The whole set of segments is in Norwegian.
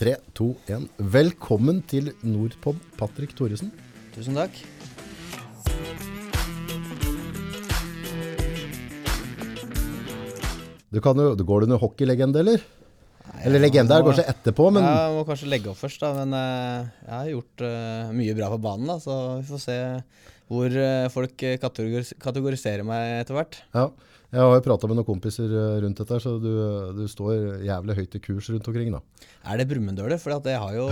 Tre, to, én. Velkommen til Nordpod, Patrick Thoresen. Tusen takk. Du kan jo, Går du under hockeylegende, eller? Eller legende er kanskje etterpå, men Ja, Jeg må kanskje legge opp først, da. Men eh, jeg har gjort uh, mye bra på banen, da, så vi får se hvor eh, folk kategoriserer meg etter hvert. ja. Jeg har jo prata med noen kompiser eh, rundt dette, så du, du står jævlig høyt i kurs rundt omkring. da. Er det Brumunddølet? For jeg har jo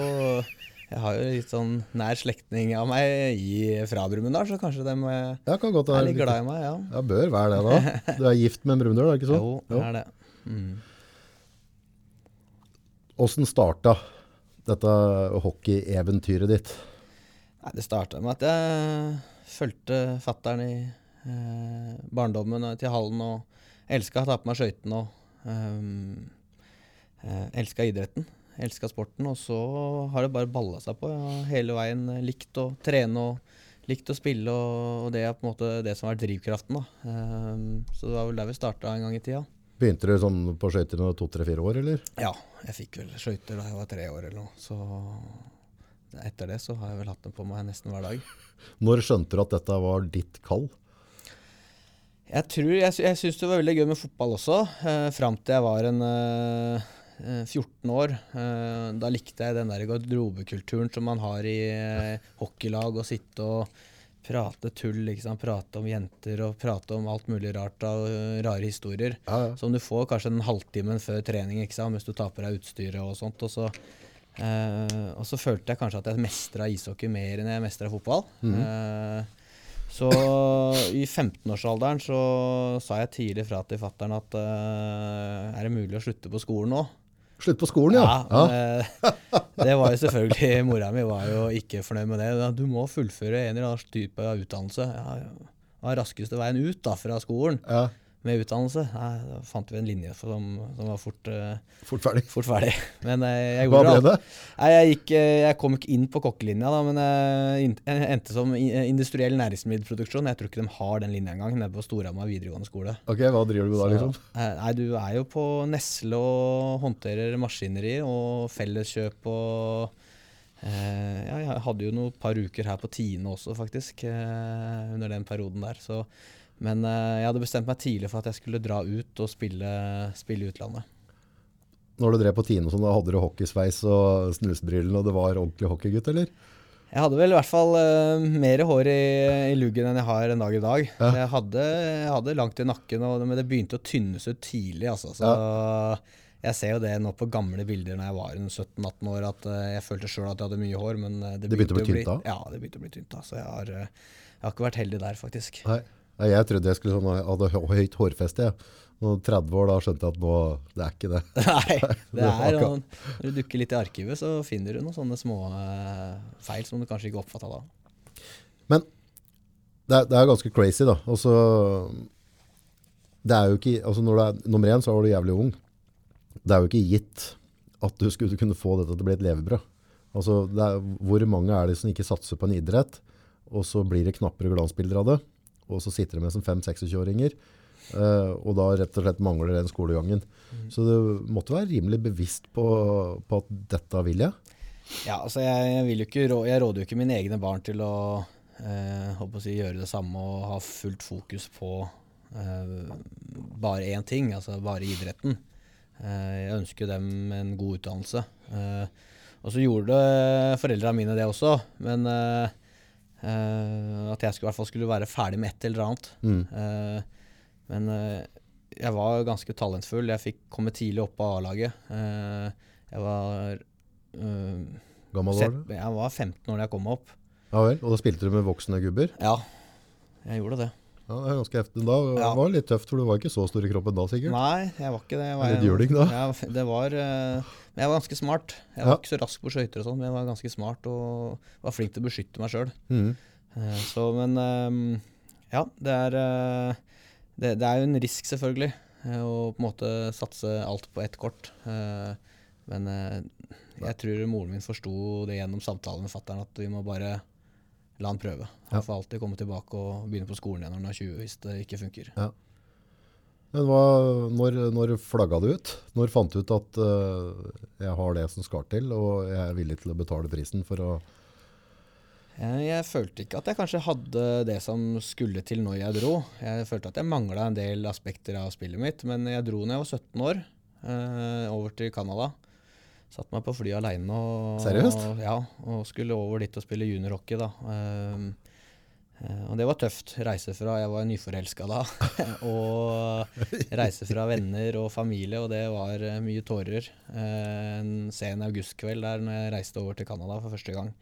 jeg har jo litt sånn nær slektning av meg i, fra Brumunddal, så kanskje de eh, Ja, kan godt er litt glad i meg, ja. Ja, bør være det, da. Du er gift med en Brumunddøl, er det ikke sånn? Jo, det er det. Mm. Åssen starta dette hockeyeventyret ditt? Nei, det starta med at jeg fulgte fattern i eh, barndommen til hallen og elska å ta på meg skøytene og um, eh, elska idretten. Elska sporten. Og så har det bare balla seg på. ja. hele veien likt å trene og likt å spille, og, og det er på en måte det som har vært drivkraften. da. Um, så det var vel der vi starta en gang i tida. Begynte du sånn på skøyter da du var to-tre-fire år, eller? Ja, jeg fikk vel skøyter da jeg var tre år eller noe. Så etter det så har jeg vel hatt dem på meg nesten hver dag. Når skjønte du at dette var ditt kall? Jeg tror, jeg, jeg syns det var veldig gøy med fotball også, eh, fram til jeg var en eh, eh, 14 år. Eh, da likte jeg den der garderobekulturen som man har i eh, hockeylag. Å sitte og prate tull, prate om jenter og prate om alt mulig rart av eh, rare historier. Ja, ja. Som du får kanskje den halvtime før trening mens du tar på deg utstyret og sånt. Og så, eh, og så følte jeg kanskje at jeg mestra ishockey mer enn jeg mestra fotball. Eh, så i 15-årsalderen så sa jeg tidlig fra til fattern at uh, er det mulig å slutte på skolen nå? Slutt på skolen, ja. ja. ja. Det, det var jo selvfølgelig Mora mi var jo ikke fornøyd med det. Du må fullføre en eller annen type av utdannelse. Ja, ja. Raskeste veien ut da fra skolen ja. Med utdannelse? Nei, da fant vi en linje som, som var fort, uh, Fort ferdig. fort ferdig. Men eh, jeg Hva ble det? Nei, jeg, gikk, eh, jeg kom ikke inn på kokkelinja, da, men jeg jeg endte som industriell næringsmiddelproduksjon. Jeg tror ikke de har den linja engang nede på Storhamar videregående skole. Ok, Hva driver du med da, liksom? nei, du er jo på Nesle og håndterer maskineri og felleskjøp og Uh, ja, Jeg hadde jo noen par uker her på Tine også, faktisk, uh, under den perioden der. Så, men eh, jeg hadde bestemt meg tidlig for at jeg skulle dra ut og spille, spille i utlandet. Når du drev på Tine og sånn, da hadde du hockeysveis og snusbrillene, og det var ordentlig hockeygutt, eller? Jeg hadde vel i hvert fall uh, mer hår i, i luggen enn jeg har en dag i dag. Ja. Jeg, hadde, jeg hadde langt i nakken, og, men det begynte å tynnes ut tidlig. Altså, så jeg ser jo det nå på gamle bilder når jeg var 17-18 år, at uh, jeg følte sjøl at jeg hadde mye hår, men det det, Det begynte å bli tynt da? Ja, det begynte å bli tynt da. Så jeg har, jeg har ikke vært heldig der, faktisk. Nei. Nei, Jeg trodde jeg skulle sånn, hadde høyt hårfeste. Ja. Når 30 år, da skjønte jeg at nå, det er ikke det. Nei, det er noen, Når du dukker litt i arkivet, så finner du noen sånne små eh, feil som du kanskje ikke oppfatta da. Men det er, det er ganske crazy, da. Altså, det er jo ikke, altså når du er nummer én, så var du jævlig ung. Det er jo ikke gitt at du skulle kunne få dette til å bli et levebrød. Altså, er, hvor mange er det som ikke satser på en idrett, og så blir det knappere glansbilder av det, og så sitter de med som 5-26-åringer, Uh, og da rett og slett mangler den skolegangen. Så du måtte være rimelig bevisst på, på at dette vil jeg. Ja, altså jeg, jeg ikke Jeg råder jo ikke mine egne barn til å, eh, å si, gjøre det samme og ha fullt fokus på eh, bare én ting, altså bare idretten. Eh, jeg ønsker dem en god utdannelse. Eh, og så gjorde foreldrene mine det også, men eh, eh, at jeg skulle, i hvert fall skulle være ferdig med et eller annet. Mm. Uh, men uh, jeg var ganske talentfull. Jeg fikk komme tidlig opp på A-laget. Jeg var Gammel var du? jeg var 15 år da jeg kom opp. Ja vel, og da spilte du med voksne gubber? Ja, jeg gjorde det. Ja, det er ganske heftig. Da Ja. var det litt tøft, for du var ikke så stor i kroppen da, sikkert. Nei, jeg var ikke det. Jeg var, Litt juling, da? Jeg, det var, men jeg var ganske smart. Jeg Ja. var ikke så rask på skøyter, og sånn, men jeg var ganske smart og var flink til å beskytte meg sjøl. Mm. Så, men eh, ja, det er, eh, det, det er jo en risk, selvfølgelig, eh, å på en måte satse alt på ett kort. Eh, Men eh, jeg tror moren min forsto det gjennom samtalen med fatter'n, at vi må bare la han prøve. Ja. Han får alltid komme tilbake og begynne på skolen igjen når han er 20 hvis det ikke funker. Men hva, når, når flagga du ut? Når fant du ut at uh, jeg har det som skal til, og jeg er villig til å betale prisen for å Jeg, jeg følte ikke at jeg kanskje hadde det som skulle til når jeg dro. Jeg følte at jeg mangla en del aspekter av spillet mitt, men jeg dro når jeg var 17 år, eh, over til Canada. Satt meg på flyet aleine og, og, ja, og skulle over dit og spille juniorhockey. da. Um, eh, og det var tøft. Reise fra Jeg var nyforelska da. og reise fra venner og familie, og det var eh, mye tårer. Eh, en sen augustkveld der når jeg reiste over til Canada for første gang.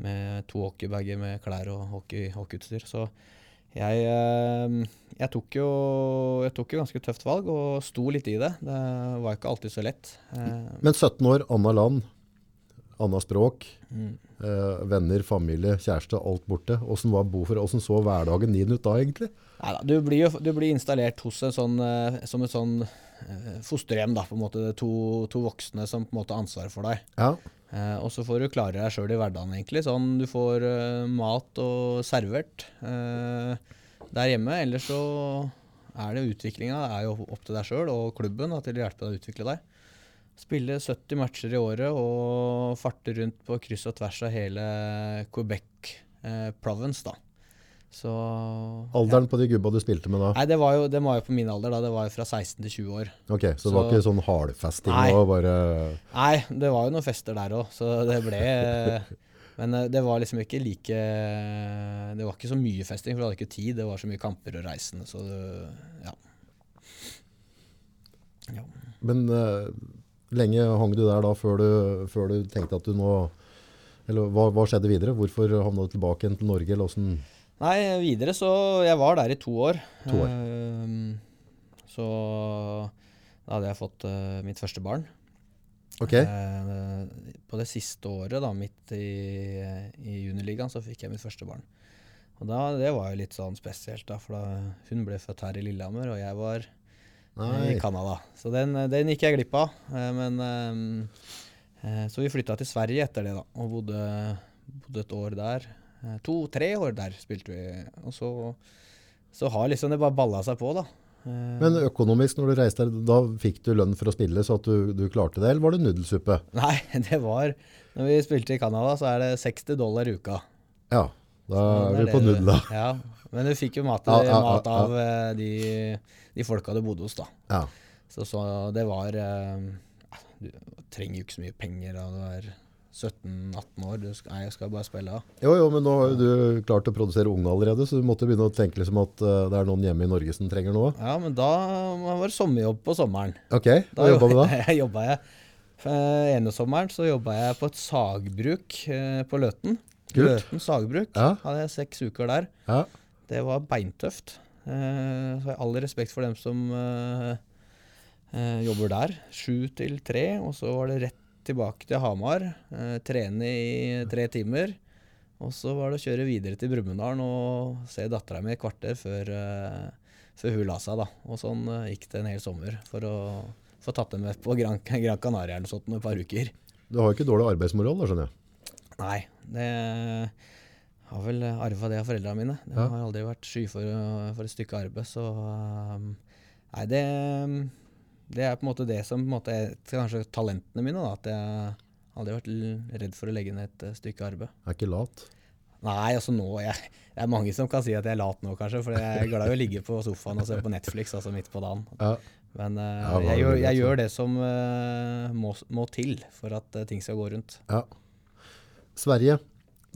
Med to hockeybager med klær og hockey- hockeyutstyr. Så jeg, eh, jeg, tok jo, jeg tok jo ganske tøft valg og sto litt i det. Det var ikke alltid så lett. Eh, Men 17 år, Anna land, annet språk, mm. eh, venner, familie, kjæreste, alt borte. Hvordan var bo for, hvordan så hverdagen din ut da, egentlig? Neida, du blir jo du blir installert hos en sånn, eh, som et sånn eh, fosterhjem. da, på en måte to, to voksne som på en måte har ansvaret for deg. Ja, Eh, og så får du klare deg sjøl i hverdagen, egentlig. Sånn du får eh, mat og servert eh, der hjemme. Ellers så er det utviklinga er jo opp til deg sjøl og klubben da, til å hjelpe deg å utvikle deg. Spille 70 matcher i året og farte rundt på kryss og tvers av hele Quebec eh, province, da. Så Alderen på de gubba du spilte med da? Nei, det var, jo, det var jo på min alder, da. Det var jo fra 16 til 20 år. Ok, så, det var ikke sånn hardfesting Nei. og bare Nei, det var jo noen fester der òg, så det ble Men eh, det var liksom ikke like Det var ikke så mye festing, for du hadde ikke tid. Det var så mye kamper og reisende, så det, ja. ja. Men eh, lenge hang du der da før du, før du tenkte at du nå Eller hva, hva skjedde videre? Hvorfor havna du tilbake igjen til Norge? Eller hvordan Nei, videre så Jeg var der i to år. To år. Uh, så da hadde jeg fått uh, mitt første barn. Ok, Uh, på det siste året, da, midt i, i juniorligaen, så fikk jeg mitt første barn. Og da, det var jo litt sånn spesielt, da, for da, hun ble født her i Lillehammer, og jeg var nei. i Canada. Så den, den gikk jeg glipp av. Eh, men eh, eh, Så vi flytta til Sverige etter det, da, og bodde, bodde et år der. Eh, To-tre år der spilte vi. Og så, så har liksom det bare balla seg på, da. Eh, Men økonomisk, når du reiste der, da fikk du lønn for å spille, så at du, du klarte det, eller var det nudelsuppe? Nei, det var Når vi spilte i Canada, så er det 60 dollar i uka. Ja, da er vi på det da. Ja, men du fikk jo mat, Ja, ja, mat av eh, de, de folka du bodde hos, da. Ja. Så, så det var eh, Du trenger jo ikke så mye penger da du er 17-18 år. Du skal, nei, jeg skal bare spille. da. Jo, jo, men nå har jo du klart å produsere unge allerede, så du måtte begynne å tenke liksom at eh, det er noen hjemme i Norge som trenger noe. Ja, men da var det sommerjobb på sommeren. Ok, hva jobba du da? Da jobbet jeg eh, ene sommeren så jobba jeg på et sagbruk på Løten. Løten sagbruk. Ja. Hadde jeg seks uker der. Ja, Det var beintøft. Eh, så har all respekt for dem som eh, eh, jobber der. Sju til tre, og så var det rett tilbake til Hamar. Eh, trene i tre timer. Og så var det å kjøre videre til Brumunddal og se dattera mi et kvarter før, før hun la seg. da. Og sånn gikk det en hel sommer for å få tatt dem med på Gran, Gran Canaria eller sånt et par uker. du har jo ikke dårlig arbeidsmoral da, skjønner jeg. Nei, det har vel arva det av foreldrene mine. De Ja. har aldri vært sky for, for et stykke arbeid, så um, Nei, det, det er på en måte det som måte er kanskje talentene mine, da. At jeg aldri har vært redd for å legge ned et eh, stykke arbeid. Jeg er ikke lat. Nei, altså nå jeg, Det er mange som kan si at jeg er lat nå, kanskje, for jeg er glad i å ligge på sofaen og se på Netflix altså midt på dagen. Ja. Men uh, Ja, jeg, jeg, jeg gjør det som uh, må, må til for at uh, ting skal gå rundt. ja. Sverige,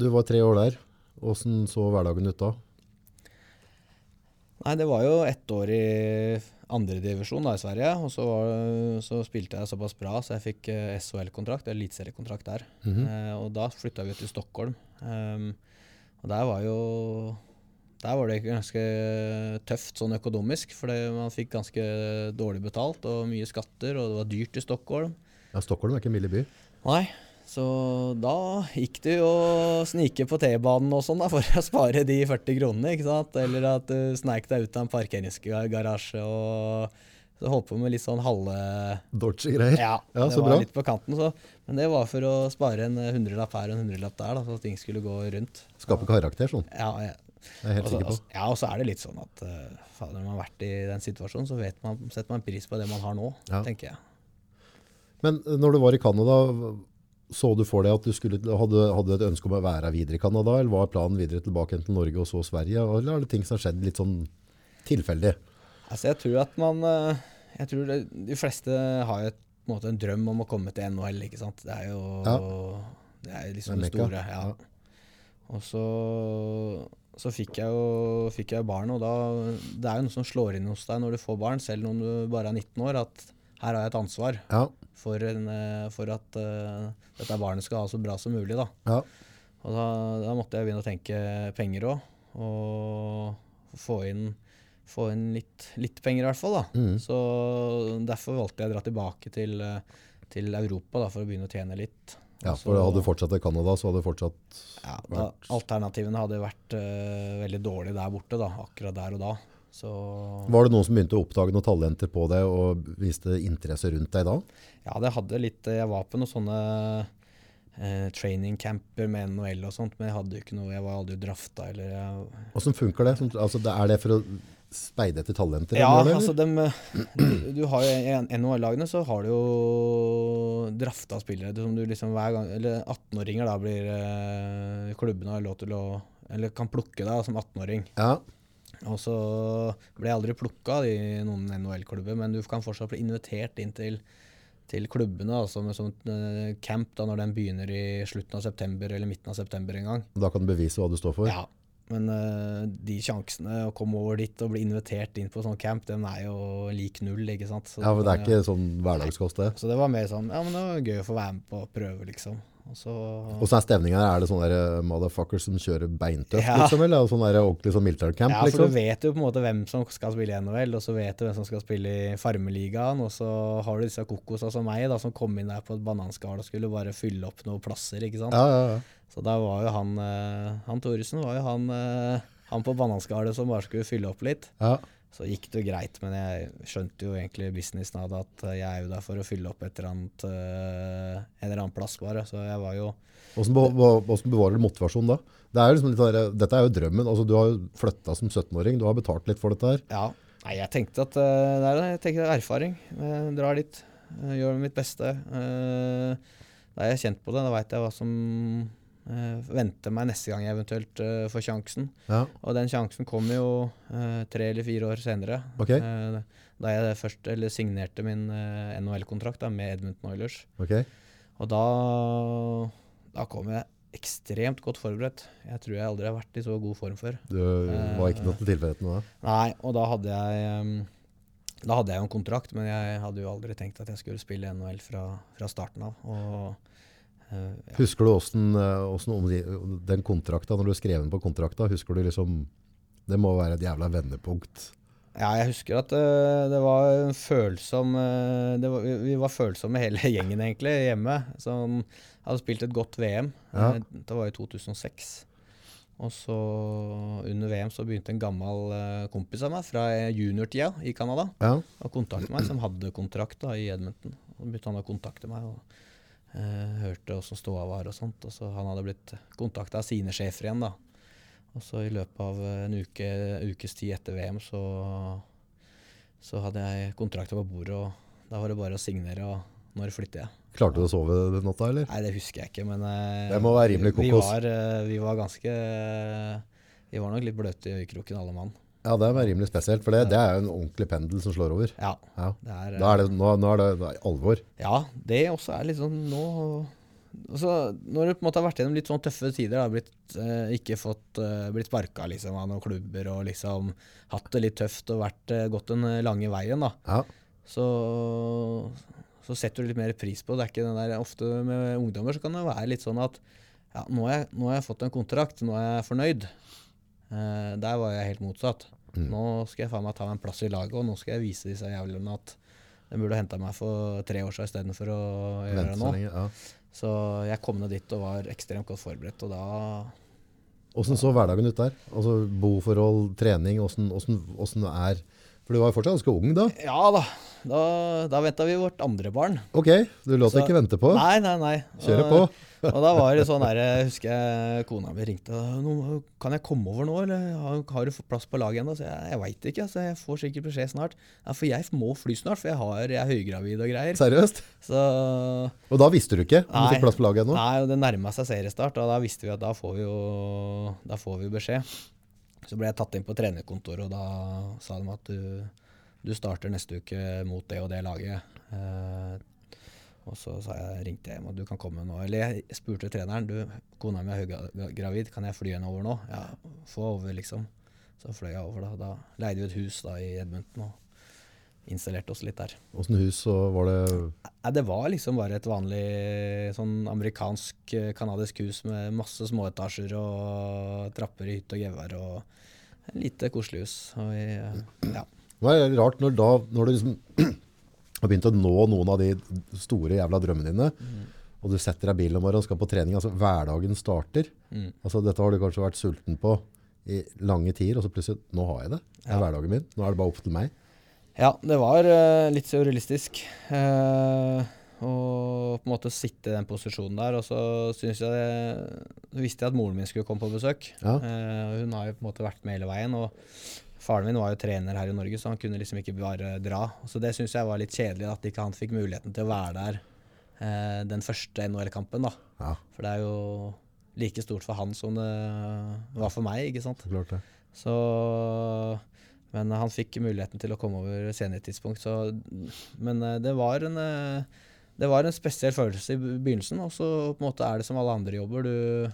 du var tre år der. Hvordan så hverdagen ut da? Nei, det var jo ett år i andredivisjon i Sverige. Og så, var, så spilte jeg såpass bra så jeg fikk eh, SHL-kontrakt, eliteseriekontrakt der. Mhm. eh, og da flytta vi til Stockholm. Um, og der var jo Der var det ganske tøft sånn økonomisk, for man fikk ganske dårlig betalt og mye skatter, og det var dyrt i Stockholm. Ja, Stockholm er ikke en billig by. Nei, så da gikk det jo å snike på T-banen og sånn da, for å spare de 40 kronene, ikke sant? Eller at du sneik deg ut av en parkeringsgarasje og så holdt på med litt sånn halve... Dodgy greier. Ja, Ja, det så var bra. litt på kanten, så. Men det var for å spare en hundrelapp her og en hundrelapp der, da, så ting skulle gå rundt. Skape karakter sånn. Ja, jeg, Det er jeg helt også, sikker på. Ja, og så er det litt sånn at uh, når man har vært i den situasjonen, så vet man, setter man pris på det man har nå, Ja. tenker jeg. Men eh, når du var i Canada, så du for deg at du skulle, hadde, hadde et ønske om å være videre i Canada, eller var planen videre tilbake til Norge og så Sverige, eller er det ting som har skjedd litt sånn tilfeldig? Altså, jeg tror at man eh, Jeg tror det, de fleste har et, på en måte en drøm om å komme til NHL, ikke sant. Det er jo Det er liksom Det store. Ja. Ja. Og så, så fikk jeg jo fikk jeg barn, og da Det er jo noe som slår inn hos deg når du får barn, selv om du bare er 19 år, at her har jeg et ansvar Ja, for, en, eh, for at uh, dette barnet skal ha så bra som mulig, da. ja, Og da, da måtte jeg begynne å tenke penger òg, og få inn, få inn litt, litt penger i hvert fall. da. Mm. Så derfor valgte jeg å dra tilbake til, eh, til Europa da, for å begynne å tjene litt. ja for hadde du fortsatt i Canada, så hadde du fortsatt ja, da, Alternativene hadde vært uh, veldig dårlige der borte, da, akkurat der og da. Så Var det noen som begynte å oppdage noen talenter på deg og viste interesse rundt deg da? ja, det hadde litt Jeg var på noen sånne eh, training camper med NHL og sånt, men jeg hadde jo ikke noe Jeg var aldri drafta eller jeg, Hvordan funker det? Altså, er det for å speide etter talenter? Ja, eller? altså dem, du, du har jo I NHL-lagene så har du jo drafta spillere som du liksom hver gang Eller 18-åringer da blir eh, Klubbene har lov til å Eller kan plukke deg som 18-åring. Ja, Og så ble jeg aldri plukka i noen NHL-klubber, men du kan fortsatt bli invitert inn til, til klubbene altså med sånt sånn eh, camp da når den begynner i slutten av september eller midten av september en gang. da kan du bevise hva du står for. Ja, men uh, de sjansene å komme over dit og bli invitert inn på sånn camp, den er jo lik null, ikke sant. Så, Ja, for det er ikke sånn hverdagskost det. så det var mer sånn, ja, men det var gøy å få være med på å prøve, liksom. Og så, Hvordan er stemninga her? Er det sånne der, uh, motherfuckers som kjører beintøft, Ja. liksom? Eller er det sånn der ordentlig sånn militærcamp, ja, for liksom? du vet jo på en måte hvem som skal spille i NHL, og så vet du hvem som skal spille i Farmeligaen, og så har du disse kokosa som meg, da, som kom inn der på et bananskall og skulle bare fylle opp noen plasser, ikke sant. Ja, ja, ja. Så da var jo han, eh, han Thoresen var jo han, eh, han på bananskallet som bare skulle fylle opp litt. ja. Så gikk det jo greit, men jeg skjønte jo egentlig businessen av det at eh, jeg er jo der for å fylle opp et eller annet, en eller annen plass bare. Så jeg var jo hvordan bevarer du motivasjonen da? Det er jo liksom der, dette er jo drømmen. Altså, du har jo flyttet som 17-åring, du har betalt litt for dette her. Ja. Nei, jeg tenkte at det er. Jeg tenkte erfaring. Jeg drar dit, gjør mitt beste. Da er jeg kjent på det, da veit jeg hva som eh, venter meg neste gang jeg eventuelt uh, får sjansen. Ja, Og den sjansen kom jo uh, tre eller fire år senere. Okay. Uh, da jeg først eller signerte min NHL-kontrakt med Edmundton Oilers. Okay. Og da, da kom jeg ekstremt godt forberedt. Jeg tror jeg aldri har vært i så god form før. Du var ikke noe til tilfeldigheten da. Nei, og da hadde jeg um, Da hadde jeg jo en kontrakt, men jeg hadde jo aldri tenkt at jeg skulle spille NHL fra, fra starten av. Og eh, ja. Husker du hvordan, eh, hvordan den kontrakta, når du skrev den på kontrakta, husker du liksom, det må være et jævla vendepunkt. ja, jeg husker at uh, det var en følsom uh, det var, vi- Vi var følsomme hele gjengen egentlig hjemme. Som hadde spilt et godt VM. Ja. Det var i 2006. Og så under VM så begynte en gammel kompis av meg fra juniortida i Canada Ja, å kontakte meg, som hadde kontrakt da i Edmonton. Så begynte han å kontakte meg og hørte åssen ståa var og sånt. Og så han hadde blitt kontakta av sine sjefer igjen, da. Og så i løpet av en uke, ukes tid etter VM så, så hadde jeg kontrakta på bordet, og da var det bare å signere, og når flytter jeg? klarte du å sove den natta, eller? Nei, det husker jeg ikke, men eh, Det må være rimelig vi kokos. var, eh, vi var ganske Vi var nok litt bløte i øyekroken, alle mann. Ja, det er rimelig spesielt, for det, det er jo en ordentlig pendel som slår over. Ja. Ja. Det er, Da er det, nå, nå er det, det er alvor. Ja, det også er sånn nå altså, Når du på en måte har vært gjennom litt sånn tøffe tider, da, blitt, eh, ikke fått eh, blitt sparka liksom, av noen klubber og liksom hatt det litt tøft og vært, eh, gått den lange veien, da, Ja, så, så setter du litt mer pris på det. det. er ikke den der, Ofte med ungdommer så kan det være litt sånn at ja, nå har jeg, nå har jeg fått en kontrakt, nå er jeg fornøyd. Eh, der var jeg helt motsatt. Mm. Nå skal jeg faen meg ta meg en plass i laget, og nå skal jeg vise disse jævlene at de burde henta meg for tre år siden istedenfor å gjøre Vent, det så nå. lenge. Ja. Så jeg kom ned dit og var ekstremt godt forberedt, og da Hvordan så hverdagen ut der? Altså boforhold, trening, hvordan er For du var jo fortsatt ganske ung da. Ja da. Da, da venta vi vårt andre barn. Ok, du lot deg ikke vente på. Nei, nei, nei. Kjøre på. Og da var det sånn der, jeg husker kona mi ringte. «Nå, 'Kan jeg komme over nå, eller har, har du plass på laget ennå?' Så jeg, jeg veit ikke. så jeg får sikkert beskjed snart. Ja, For jeg må fly snart, for jeg, har, jeg er høygravid og greier. Seriøst? Så Og da visste du ikke om du fikk plass på laget ennå? Nei, det nærma seg seriestart, og da visste vi at da får vi jo da får vi beskjed. Så ble jeg tatt inn på trenerkontoret, og da sa de at du, du starter neste uke mot det og det laget. Eh, og så sa jeg, ringte jeg hjem og du kan komme nå. Eller jeg spurte treneren du, kona mi er høygravid, kan jeg fly henne over nå? Ja, få over, liksom. Så fløy jeg over, da. Da leide vi et hus da i Edmundton og installerte oss litt der. Åssen hus så var det Ja, det var liksom bare et vanlig sånn amerikansk-canadisk kanadisk hus med masse småetasjer og trapper i hytte og gevær og et lite koselig hus. Og eh, ja. Det var rart når, da, når du liksom har begynt å nå noen av de store jævla drømmene dine, og du setter deg i bilen om morgenen og skal på trening, altså hverdagen starter. Mm. Altså Dette har du kanskje vært sulten på i lange tider, og så plutselig, nå har jeg det. Det er Ja. hverdagen min. Nå er det bare opp til meg. ja, det var uh, litt surrealistisk. Uh, å på en måte sitte i den posisjonen der. Og så synes jeg det, visste jeg at moren min skulle komme på besøk. Ja. Uh, hun har jo på en måte vært med hele veien. og Faren min var jo trener her i Norge, så han kunne liksom ikke bare dra. Så det syns jeg var litt kjedelig, at ikke han fikk muligheten til å være der eh, den første NHL-kampen. da. Ja, For det er jo like stort for han som det var for meg, ikke sant. klart det. Så Men han fikk muligheten til å komme over senere tidspunkt, så Men eh, det var en eh, det var en spesiell følelse i begynnelsen, og så på en måte er det som alle andre jobber. Du,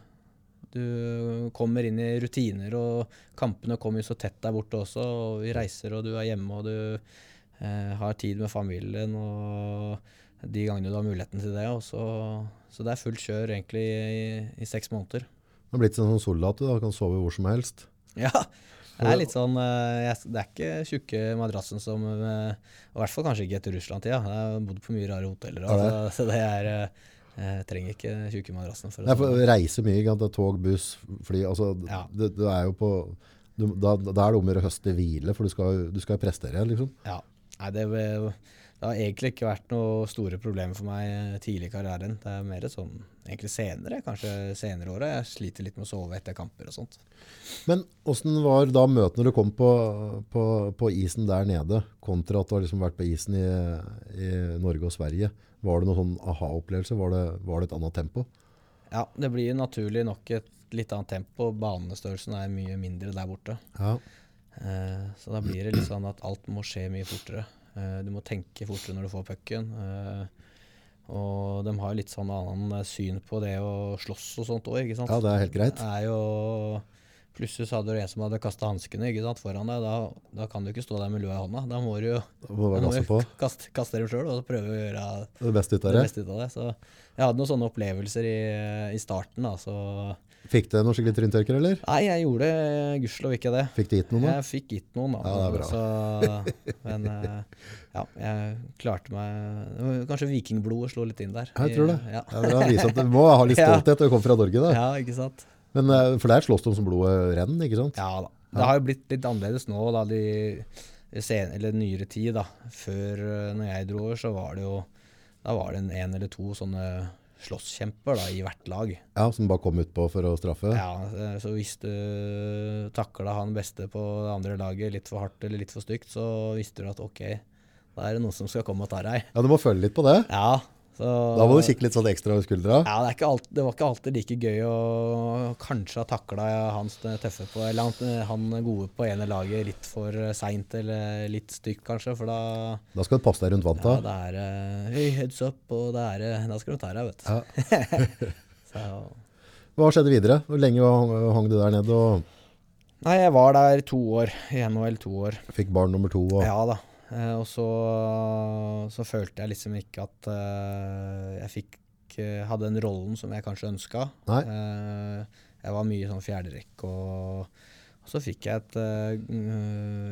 du kommer inn i rutiner, og kampene kommer jo så tett der borte også. og Vi reiser, og du er hjemme, og du eh, har tid med familien. og De gangene du har muligheten til det. Så, så det er fullt kjør egentlig i, i seks måneder. Du har blitt en sånn soldat, du da, kan sove hvor som helst. Ja, det er litt sånn eh, Det er ikke tjukke madrassen som eh, i hvert fall kanskje ikke etter Russland-tida. Jeg har bodd på mye rare hoteller, Ja, det. altså, så det er eh, Jeg trenger ikke tjukke madrassen. For Nei, for reise mye, er tog, buss, fly. Altså, Ja. du, du er jo på du, da, da er det om å gjøre å høste hvile, for du skal, jo- du skal prestere, liksom. Ja. Nei, det, det har egentlig ikke vært noe store problemer for meg eh, tidlig i karrieren. Det er mer sånn egentlig senere, kanskje senere året. Jeg sliter litt med å sove etter kamper og sånt. Men hvordan var da møtet når du kom på, på, på isen der nede, kontra at du har liksom vært på isen i, i Norge og Sverige? Var det noen sånn aha-opplevelse? Var, det- var det et annet tempo? Ja, det blir naturlig nok et litt annet tempo. Banestørrelsen er mye mindre der borte. Ja. Eh, så da blir det litt sånn at alt må skje mye fortere. Eh, du må tenke fortere når du får pucken. Eh, og de har litt sånn annen eh, syn på det å slåss og sånt òg, ikke sant. ja, det er helt greit. Det er jo Plutselig så hadde du en som hadde kasta hanskene foran deg. Da, da kan du ikke stå der med lua i hånda. Da må du jo må da må du kaste, kaste dem sjøl og prøve å gjøre Det beste ut av det det. ut av det. Så jeg hadde noen sånne opplevelser i, i starten. da, så Fikk du noen skikkelig tryntørker, eller? Nei, jeg gjorde gudskjelov ikke det. Fikk du gitt noen da? Jeg fikk gitt noen, da. Ja, det er bra. Så, men eh, ja, jeg klarte meg det Kanskje vikingblodet slo litt inn der. Jeg tror det. Ja, Ja, at du må ha litt stolthet når du kommer fra Norge. da. ja ikke sant. Men, eh, for der slåss de som blodet renner, ikke sant? Ja da. Det har jo blitt litt annerledes nå, da, de, sen, eller nyere tid. da. Før, eh, når jeg dro over, så var det jo Da var det en, en eller to sånne slåsskjemper da, i hvert lag. Ja, Som bare kom utpå for å straffe? Ja, eh, Så hvis du takla han beste på det andre laget litt for hardt eller litt for stygt, så visste du at ok, da er det noen som skal komme og ta deg. Ja, du må følge litt på det. Ja, så Da må du kikke litt sånn ekstra over skuldra. Ja, det, alt, det var ikke alltid like gøy å kanskje ha takla han er tøffe på Eller han, han gode på ene laget litt for seint eller litt stygt, kanskje. For da Da skal du passe deg rundt ja, vanta. det er eh, Høy heads up, og det er, eh, da skal du ta deg, vet du. Ja. Så, Hva skjedde videre? Hvor lenge hang du der nede nei, jeg var der to år. I NHL to år. fikk barn nummer to? Og, Ja da. Eh, og så, så følte jeg liksom ikke at eh, jeg fikk eh, hadde den rollen som jeg kanskje ønska. Jeg var mye sånn fjerderekk, og, så fikk jeg et øh,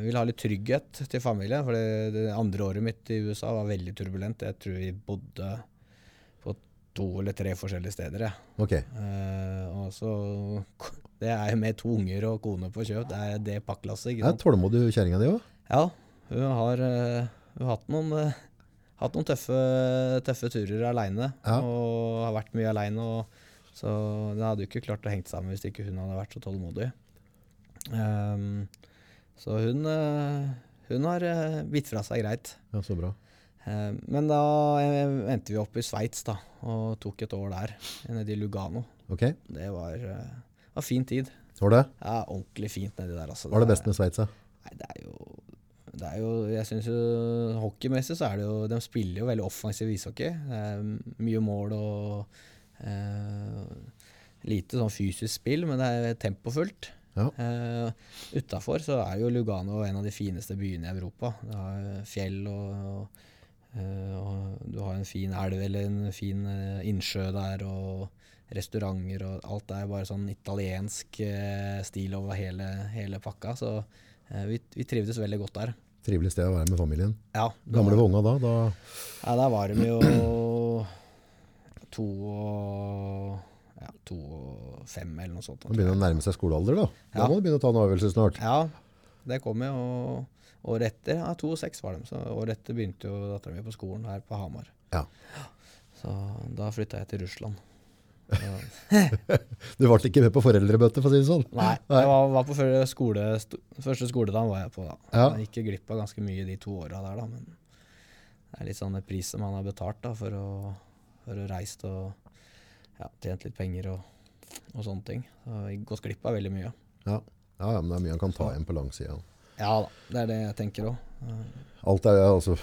Ville ha litt trygghet til familien, for det, det andre året mitt i USA var veldig turbulent. Jeg tror vi bodde på to eller tre forskjellige steder, jeg. Ok. Uh, og så Det er jo med to unger og kone på kjøp. Det er det pakklasset. tålmodig kjerringa di òg? Ja, Hun har, eh, hun har hatt noen, eh, hatt noen tøffe, tøffe turer aleine. Ja. Og har vært mye aleine. Så det hadde jo ikke klart å henge sammen hvis ikke hun hadde vært så tålmodig. Um, så hun, eh, hun har bitt fra seg greit. Ja, så bra. Eh, men da endte vi opp i Sveits da, og tok et år der, nede i Lugano. Ok, Det var, var fin tid. var det? Ja, Ordentlig fint nedi der. Altså. Var det best med Sveits? Nei, det er jo det er jo, jeg synes jo Hockeymessig så er det jo De spiller jo veldig offensiv ishockey. Det er mye mål og eh, lite sånn fysisk spill, men det er tempofullt. Ja. Eh, Utafor så er jo Lugano en av de fineste byene i Europa. Det har fjell og, eh, og du har en fin elv eller en fin eh, innsjø der, og restauranter og alt er bare sånn italiensk eh, stil over hele, hele pakka. Så eh, vi, vi trivdes veldig godt der. Trivelig sted å være med familien. Ja, Gamle var- unga da? da ja, der var de jo to og ja, to og fem eller noe sånt. man begynner å nærme seg skolealder, da. Da Ja. må du begynne å ta en avgjørelse snart. Ja, det kom jo. Og året etter ja, to og seks var de. Så året etter begynte jo dattera mi på skolen her på Hamar. Ja. Så da flytta jeg til Russland. Du ble ikke med på foreldrebøtte, for å si det sånn? nei, jeg var, var på første, skole, første skoledagen var jeg på da. Ja. Jeg gikk glipp av ganske mye de to åra der, da. Men det er litt sånn pris som man har betalt da, for å, for å reist og ja, tjent litt penger og, og sånne ting. Så jeg gått glipp av veldig mye. Ja. ja, men det er mye han kan ta igjen på langsida. Ja da, det er det jeg tenker òg. Alt er, altså,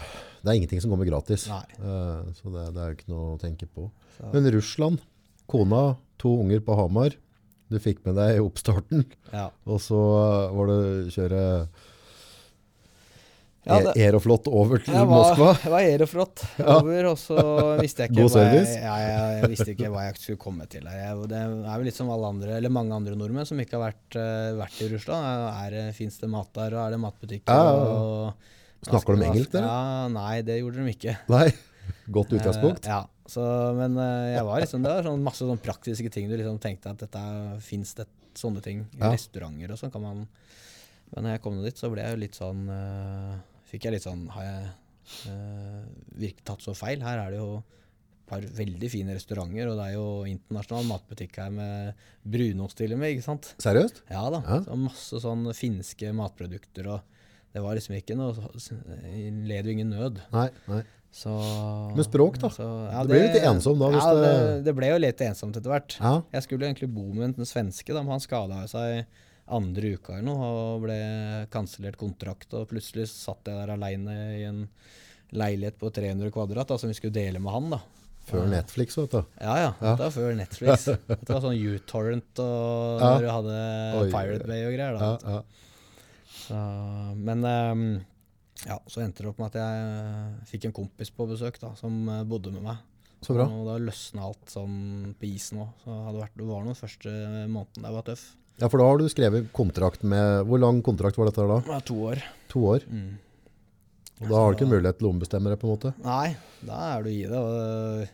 det er ingenting som kommer gratis. Nei. Eh, så det, det er jo ikke noe å tenke på. Så- Men Russland, kona, to unger på Hamar. Du fikk med deg oppstarten, Ja. og så eh, var det kjøre Ja, e- det- Aeroflot over til var, Moskva. jeg var aeroflot Ja. over, og så visste jeg ikke God hva jeg, service. ja, jeg, jeg visste ikke hva jeg skulle komme til her. Det er vel litt som alle andre, eller mange andre nordmenn som ikke har vært, eh, vært i Russland. Fins det mat der, og er det matbutikker? Ja, ja, ja. og- Snakker de engelsk, dere? Ja, nei, det gjorde de ikke. Nei, godt utgangspunkt. Uh, ja, så, men eh, jeg var liksom, det var sånn masse sånn praktiske ting du liksom tenkte at dette fins det sånne ting. Ja. Restauranter og sånn kan man Men når jeg kom dit, så ble jeg jo litt sånn uh, Fikk jeg litt sånn Har jeg uh, virkelig tatt så feil? Her er det jo et par veldig fine restauranter, og det er jo internasjonal matbutikk her med brunost til og med, ikke sant? Seriøst? Ja da. Ja. Så masse sånn finske matprodukter, og det var liksom ikke noe Led jo ingen nød. Nei, nei. Så, Men språk, da? Så, Du ble litt ensomt da, ja, det, det- det ble jo litt ensomt etter hvert. Ja, Jeg skulle egentlig bo med en svenske, da, men han skada seg andre uka eller noe og ble kansellert kontrakt. Og plutselig satt jeg der aleine i en leilighet på 300 kvadrat da, som vi skulle dele med han. da. før Netflix, vet du. Ja, ja. Ja. Dette var før Netflix. Det var sånn U-torrent og Ja. når du hadde Pirate Bay og greier. da. Ja, ja. Så, men ehm, ja, så endte det opp med at jeg fikk en kompis på besøk da, som eh, bodde med meg. Så bra. Og da løsna alt sånn på isen òg. Så vært, det var noen første måneden der var tøff. Ja, for da har du skrevet kontrakt med Hvor lang kontrakt var dette da? Ja, to år. To år. Mm. Og da har du ikke mulighet til å ombestemme deg, på en måte? Nei, da er du i det. Og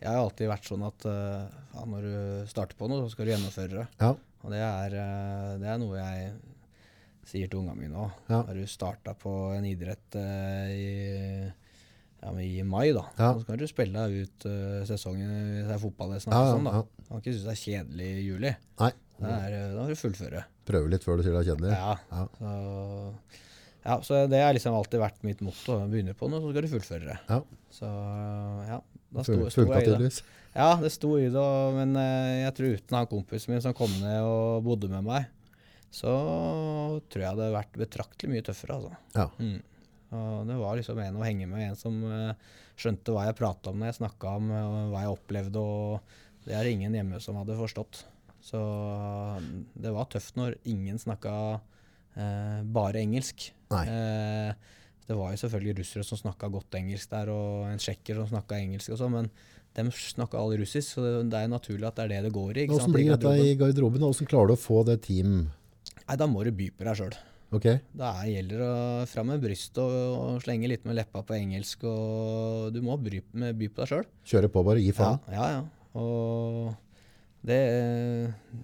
jeg har alltid vært sånn at eh, ja, når du starter på noe, så skal du gjennomføre det. Ja. Og det er, eh, det er noe jeg sier til ungene mine òg. Ja. Har du starta på en idrett uh, i, ja, men i mai, da, Ja. så skal du spille deg ut uh, sesongen hvis det er fotball. Er Ja, sånn, da. Du kan ikke synes det er kjedelig i juli. Nei. Det er, eh, da må du fullføre. Prøve litt før du sier det er kjedelig. Ja. Så, ja, så det har liksom alltid vært mitt motto. Begynner på noe, så skal du fullføre det. Ja. Så ja, da sto, sto jeg i det. Ja, det sto i det, men jeg tror uten han kompisen min som kom ned og bodde med meg, så tror jeg det hadde vært betraktelig mye tøffere, altså. Ja. Mm. Og det var liksom en å henge med, en som eh, skjønte hva jeg prata om når jeg snakka om eh, hva jeg opplevde, og det er ingen hjemme som hadde forstått. Så det var tøft når ingen snakka eh, bare engelsk. Eh, det var jo selvfølgelig russere som snakka godt engelsk der, og en tsjekker som snakka engelsk og sånn, men de snakka alle russisk, så det, det er naturlig at det er det det går i. Hvordan blir dette i garderoben? og Hvordan klarer du å få det team Nei, da må du by på deg sjøl. Okay. Da er- gjelder det å fram med brystet og, og slenge litt med leppa på engelsk. og Du må by, med, by på deg sjøl. kjøre på bare, gi faen. ja, ja. Og det,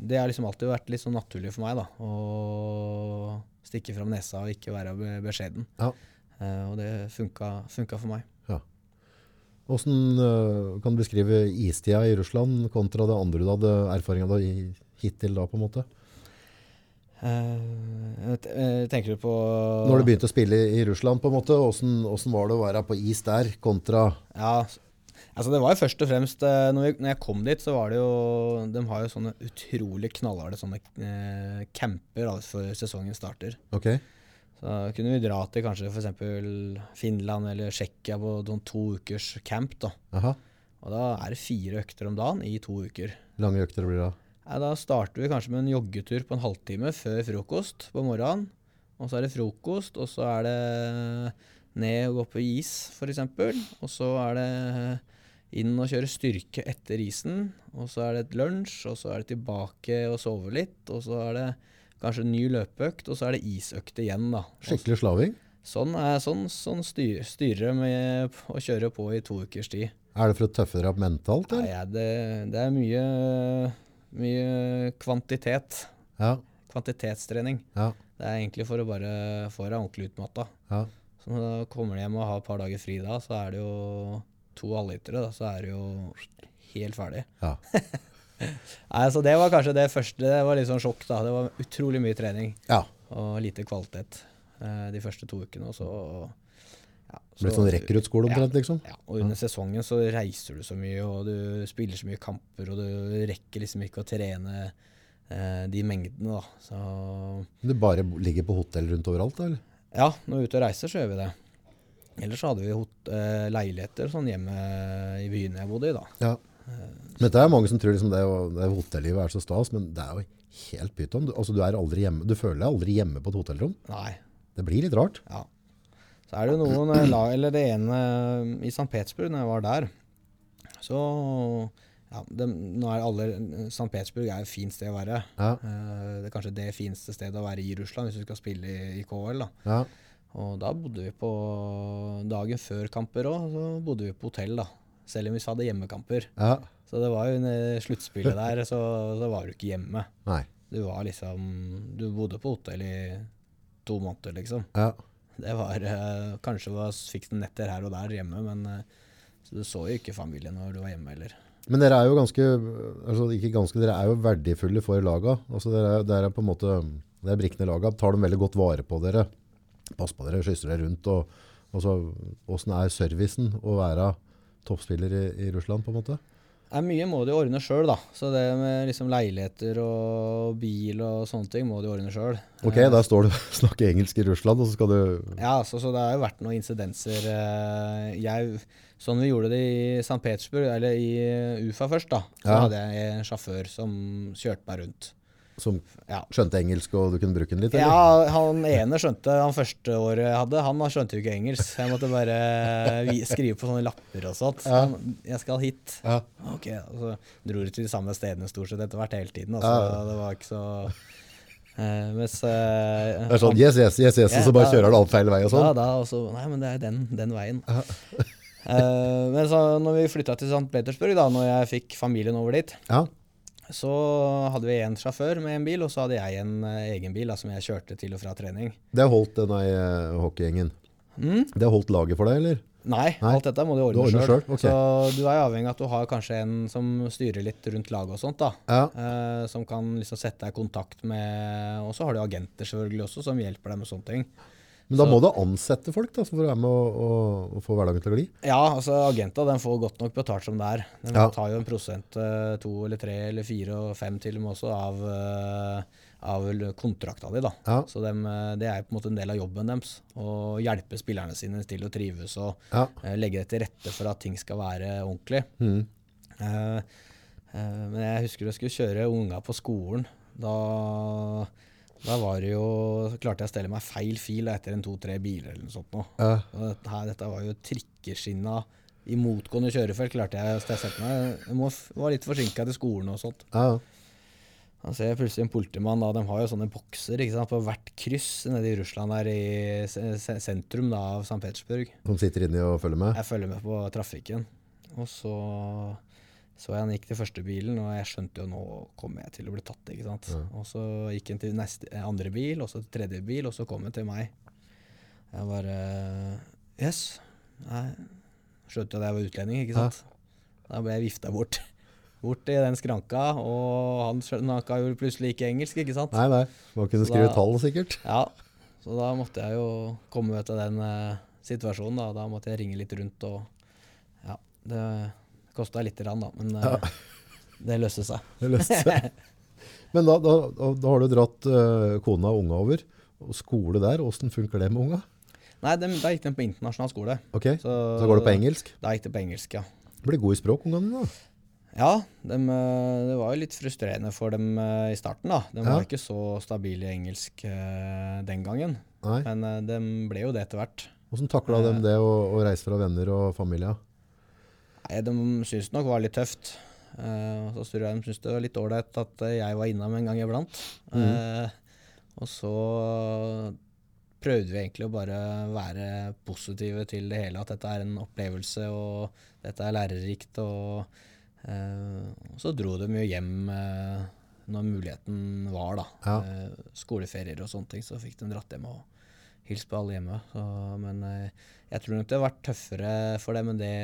det har liksom alltid vært litt sånn naturlig for meg, da. Å stikke fram nesa og ikke være be- beskjeden. Ja. Uh, og det funka, funka for meg. Ja. Hvordan uh, kan du beskrive istida i Russland kontra det andre du hadde erfaring av hittil da, på en måte? Eh, eh, tenker du på Når du begynte å spille i Russland, på en måte, hvordan var det å være på is der kontra Ja, altså det var jo først og fremst eh, når, vi, når jeg kom dit, så var det jo De har jo sånne utrolig knallharde sånne eh, camper altså, før sesongen starter. Okay. Så kunne vi dra til kanskje f.eks. Finland eller Tsjekkia på noen to ukers camp. da. aha. Og da er det fire økter om dagen i to uker. Lange økter blir det da. Nei, da starter vi kanskje med en joggetur på en halvtime før frokost på morgenen. Og så er det frokost, og så er det ned og gå på is, f.eks. Og så er det inn og kjøre styrke etter isen. Og så er det et lunsj, og så er det tilbake og sove litt. Og så er det kanskje en ny løpeøkt, og så er det isøkt igjen, da. Skikkelig slaving. Sånn, er, sånn, sånn styr, styrer med å kjøre på i to ukers tid. Er det for å tøffe dere opp mentalt, eller? Nei, det, det er mye, mye kvantitet. Ja, Kvantitetstrening. ja, Det er egentlig for å bare få deg ordentlig utmatta. ja. Så når du kommer hjem og har et par dager fri da, så er det jo to halvlitere, så er det jo helt ferdig. ja. Nei, så det var kanskje det første. Det var litt sånn sjokk, da. Det var utrolig mye trening ja. og lite kvalitet eh, de første to ukene. Og så ja, så, Blitt sånn rekruttskole omtrent, liksom. Ja, og under sesongen så reiser du så mye, og du spiller så mye kamper, og du rekker liksom ikke å trene eh, de mengdene, da. Så Du bare ligger på hotell rundt overalt, da, eller? ja, når vi er ute og reiser, så gjør vi det. Ellers så hadde vi hot eh, leiligheter sånn hjemme i byen jeg bodde i, da. Ja. Men det er mange som tror liksom det, det hotellivet er så stas, men det er jo helt pyton. Du, altså, du, er aldri hjemme, du føler deg aldri hjemme på et hotellrom. Nei. Det blir litt rart. Ja. Så er det jo noen eh, lag, eller det ene eh, i St. Petersburg, når jeg var der, så ja, det, nå er alle, St. Petersburg er et fint sted å være. Ja, Eh, det er kanskje det fineste stedet å være i Russland hvis du skal spille i, i KL. da. ja, Og da bodde vi på dagen før kamper òg, så bodde vi på hotell, da. Selv om vi hadde hjemmekamper. ja. Så det var jo under sluttspillet der, så, så var du ikke hjemme. Nei. Du var liksom Du bodde på hotell i to måneder, liksom. Ja. Det var uh, Kanskje du fikk noen netter her og der hjemme, men uh, så du så jo ikke familien når du var hjemme heller. Men dere er jo ganske, altså ikke ganske, dere er jo verdifulle for laga. Altså dere, er- dere er på en måte, det er brikkene i laga, tar dem veldig godt vare på dere. Pass på dere, skysser dere rundt. Og, Åssen hvordan er servicen å være toppspiller i, i Russland på en måte? Er mye må de ordne sjøl, da. Så det med liksom leiligheter og bil og sånne ting må de ordne sjøl. Ok, der står du og snakker engelsk i Russland, og så skal du... Ja, så, så det har jo vært noen incidenser. eh, Jeg, sånn vi gjorde det i St. Petersburg, eller i eh, UFA først, da. Så Ja. hadde jeg en sjåfør som kjørte meg rundt. Som Ja. skjønte engelsk, og du kunne bruke den litt, eller? Ja, han ene skjønte Han første året jeg hadde, han skjønte jo ikke engelsk. Jeg måtte bare skrive på sånne lapper og sånt. Ja. Jeg skal hit. Ja. Ok, og så dro de til de samme stedene stort sett etter hvert hele tiden. Altså, Ja. Det var ikke så Uh, Mens uh, Det er sånn, yes, yes, yes, yes, og så bare da, kjører du alt feil vei og Ja, sånn. da, og så, nei, men det er den, den veien. Uh, men så når vi flytta til St. Petersburg, da når jeg fikk familien over dit, Ja, så hadde vi en sjåfør med en bil, og så hadde jeg en uh, egen bil da, som jeg kjørte til og fra trening. det holdt denne uh, hockeygjengen. Mm? Det holdt laget for deg, eller? Nei, Nei. alt dette må du Du ordne ordner sjøl. selv. Så du er avhengig av at du har kanskje en som styrer litt rundt laget og sånt. da. Ja, Uh, som kan liksom sette deg i kontakt med Og så har du agenter selvfølgelig også, som hjelper deg med sånne ting. Men da Så- må du ansette folk da, for å være med og, og, og få hverdagen til å gli. Ja, altså agenta den får godt nok betalt som det er. Den Ja. tar jo en prosent, eh, to eller tre eller fire og fem til og med også, av, eh, av kontrakta di. da. Ja, Så dem, eh, det er på en måte en del av jobben deres. Å hjelpe spillerne sine til å trives og ja. legge det til rette for at ting skal være ordentlig. Mm. Uh, uh, men jeg husker jeg skulle kjøre unga på skolen. Da, da var det jo, så klarte jeg å stelle meg feil fil etter en to-tre biler eller noe sånt. Nå. Ja. Dette, her, dette var jo trikkeskinna i motgående kjørefelt. klarte jeg å stelle meg. Jeg må, var litt forsinka til skolen og sånt. ja. Da ser jeg plutselig en politimann, da, de har jo sånne bokser sant, på hvert kryss nede i Russland der i se- se- sentrum da, av St. Petersburg. Som sitter inni og følger med. Jeg følger med på trafikken. Og så så han gikk til første bilen, og jeg skjønte jo nå kommer jeg til å bli tatt. ikke sant? Ja. Og så gikk han til neste, eh, andre bil, og så til tredje bil, og så kom han til meg. Jeg bare Yes. Nei. Skjønte at jeg var utlending, ikke sant. Da ble jeg vifta bort. Bort i den skranka, og han snakka jo plutselig ikke engelsk, ikke sant. Nei, nei. Må kunne skrive da- tall, sikkert. Ja, så da måtte jeg jo komme til den eh, situasjonen, da. Da måtte jeg ringe litt rundt og Ja, det kosta lite grann, da, men ja. det løste seg. Det løste seg. Men da, da, da, har du dratt uh, kona og unga over. Og skole der, åssen funker det med unga? Nei, de, da gikk de på internasjonal skole. Ok, Så, Så går det på engelsk? Da gikk det på engelsk, ja. Blir gode i språk, ungene dine. Ja, dem, eh, det var jo litt frustrerende for dem eh, i starten, da. De Ja. var ikke så stabile i engelsk uh, den gangen. Nei. Men uh, de ble jo det etter hvert. Hvordan takla de det å, å reise fra venner og familie? Nei, De syntes nok var litt tøft. Uh, så tror jeg de syntes det var litt ålreit at eh, jeg var innom en gang iblant. Eh, og så prøvde vi egentlig å bare være positive til det hele. At dette er en opplevelse, og dette er lærerikt. Og, uh, så dro de jo hjem når muligheten var, da. Ja. Skoleferier og sånne ting. Så fikk de dratt hjem og hilst på alle hjemme. Så, men jeg tror nok det har vært tøffere for dem enn det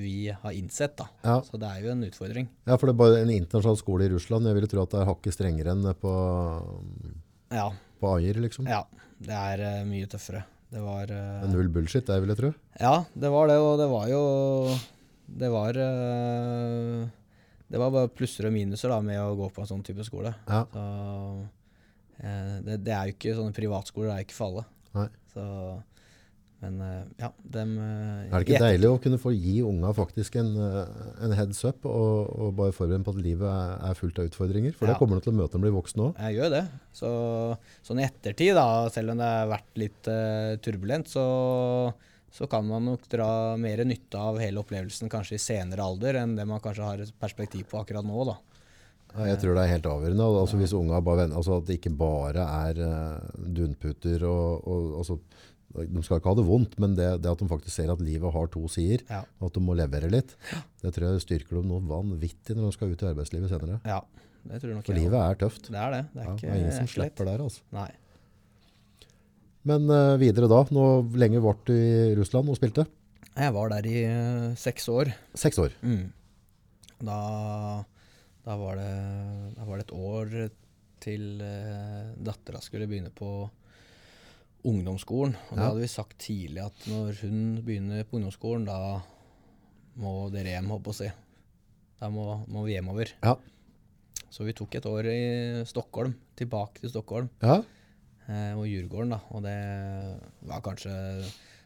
vi har innsett, da. Ja. Så det er jo en utfordring. Ja, for det er bare en internasjonal skole i Russland. Jeg ville tro at det er hakket strengere enn på, Ja. på Ajer, liksom. ja det er uh, mye tøffere. Det var eh, Null bullshit, det vil jeg tro. Ja, det var det, og det var jo Det var uh, Det var bare plusser og minuser da med å gå på en sånn type skole. Ja. Så, det, det er jo ikke sånne privatskoler, det er ikke for alle. Nei. Så, men eh, ja, dem eh, Er det ikke jeg, deilig å kunne få gi unga faktisk en, eh, en heads up, og, og bare forberede dem på at livet er, er fullt av utfordringer? For Ja. det kommer du til å møte når du blir voksen òg. Jeg gjør det. Så, sånn i ettertid, da, selv om det har vært litt uh, turbulent, så, så kan man nok dra mer nytte av hele opplevelsen kanskje i senere alder enn det man kanskje har et perspektiv på akkurat nå. da. Jeg tror det er helt avgjørende. Altså, hvis unga bare, altså, at det ikke bare er uh, dunputer og, og altså, De skal ikke ha det vondt, men det, det at de faktisk ser at livet har to sider, Ja. og at de må levere litt, det tror jeg styrker dem noe vanvittig når de skal ut i arbeidslivet senere. ja, det tror jeg nok For jeg livet er tøft. Det er det. Det er Ja, ikke det er ingen som slipper lett. slipper der. altså. Nei. Men uh, videre da, nå lenge ble du i Russland og spilte? Jeg var der i uh, seks år. Seks år. Mm. Da, da, var det, da var det et år til uh, dattera skulle begynne på ungdomsskolen. Og da Ja. hadde vi sagt tidlig at når hun begynner på ungdomsskolen, da må dere hjem, holdt på å si. Da må, må vi hjemover. Ja. Så vi tok et år i Stockholm, tilbake til Stockholm. Ja, eh, og Djurgården, da. Og det var kanskje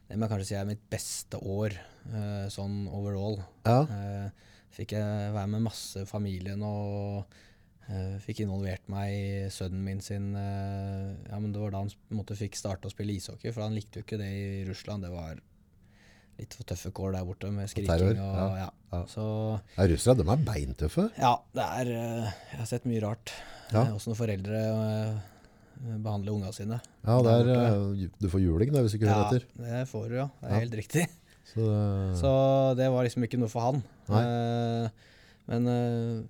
Det må jeg kanskje si er mitt beste år eh, sånn overall. ja. Eh, fikk jeg være med masse familien og eh, fikk involvert meg i sønnen min sin eh, Ja, men det var da han måtte fikk starte å spille ishockey, for han likte jo ikke det i Russland. Det var litt for tøffe kår der borte med skriking terror, og ja, ja. ja. Så ja russere de er beintøffe. ja, det er eh, Jeg har sett mye rart. Ja. Også Åssen foreldre eh, behandler unga sine. Ja, der du får juling da, hvis ikke hører Ja, etter. det får du, ja. Det er Ja. helt riktig. Så, Så det var liksom ikke noe for han. Nei. Men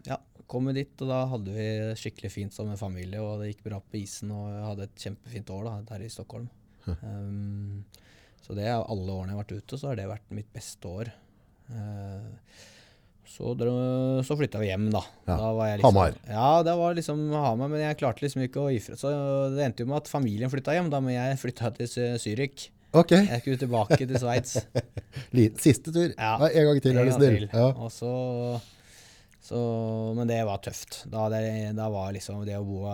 ja, kom vi dit, og da hadde vi skikkelig fint som en familie, og det gikk bra på isen, og jeg hadde et kjempefint år da, der i Stockholm. Um, så det er alle årene jeg har vært ute, så har det vært mitt beste år. Uh, så dro- så flytta vi hjem, da. Ja. da liksom, Hamar. Ja, det var liksom Hamar, men jeg klarte liksom ikke å gi fra Så det endte jo med at familien flytta hjem, da, men jeg flytta til Zürich. Ok, Jeg skulle tilbake til Sveits. Siste tur. Ja, en gang til, er du snill. Ja. Og så, så, men det var tøft. Da, det, da var liksom det å bo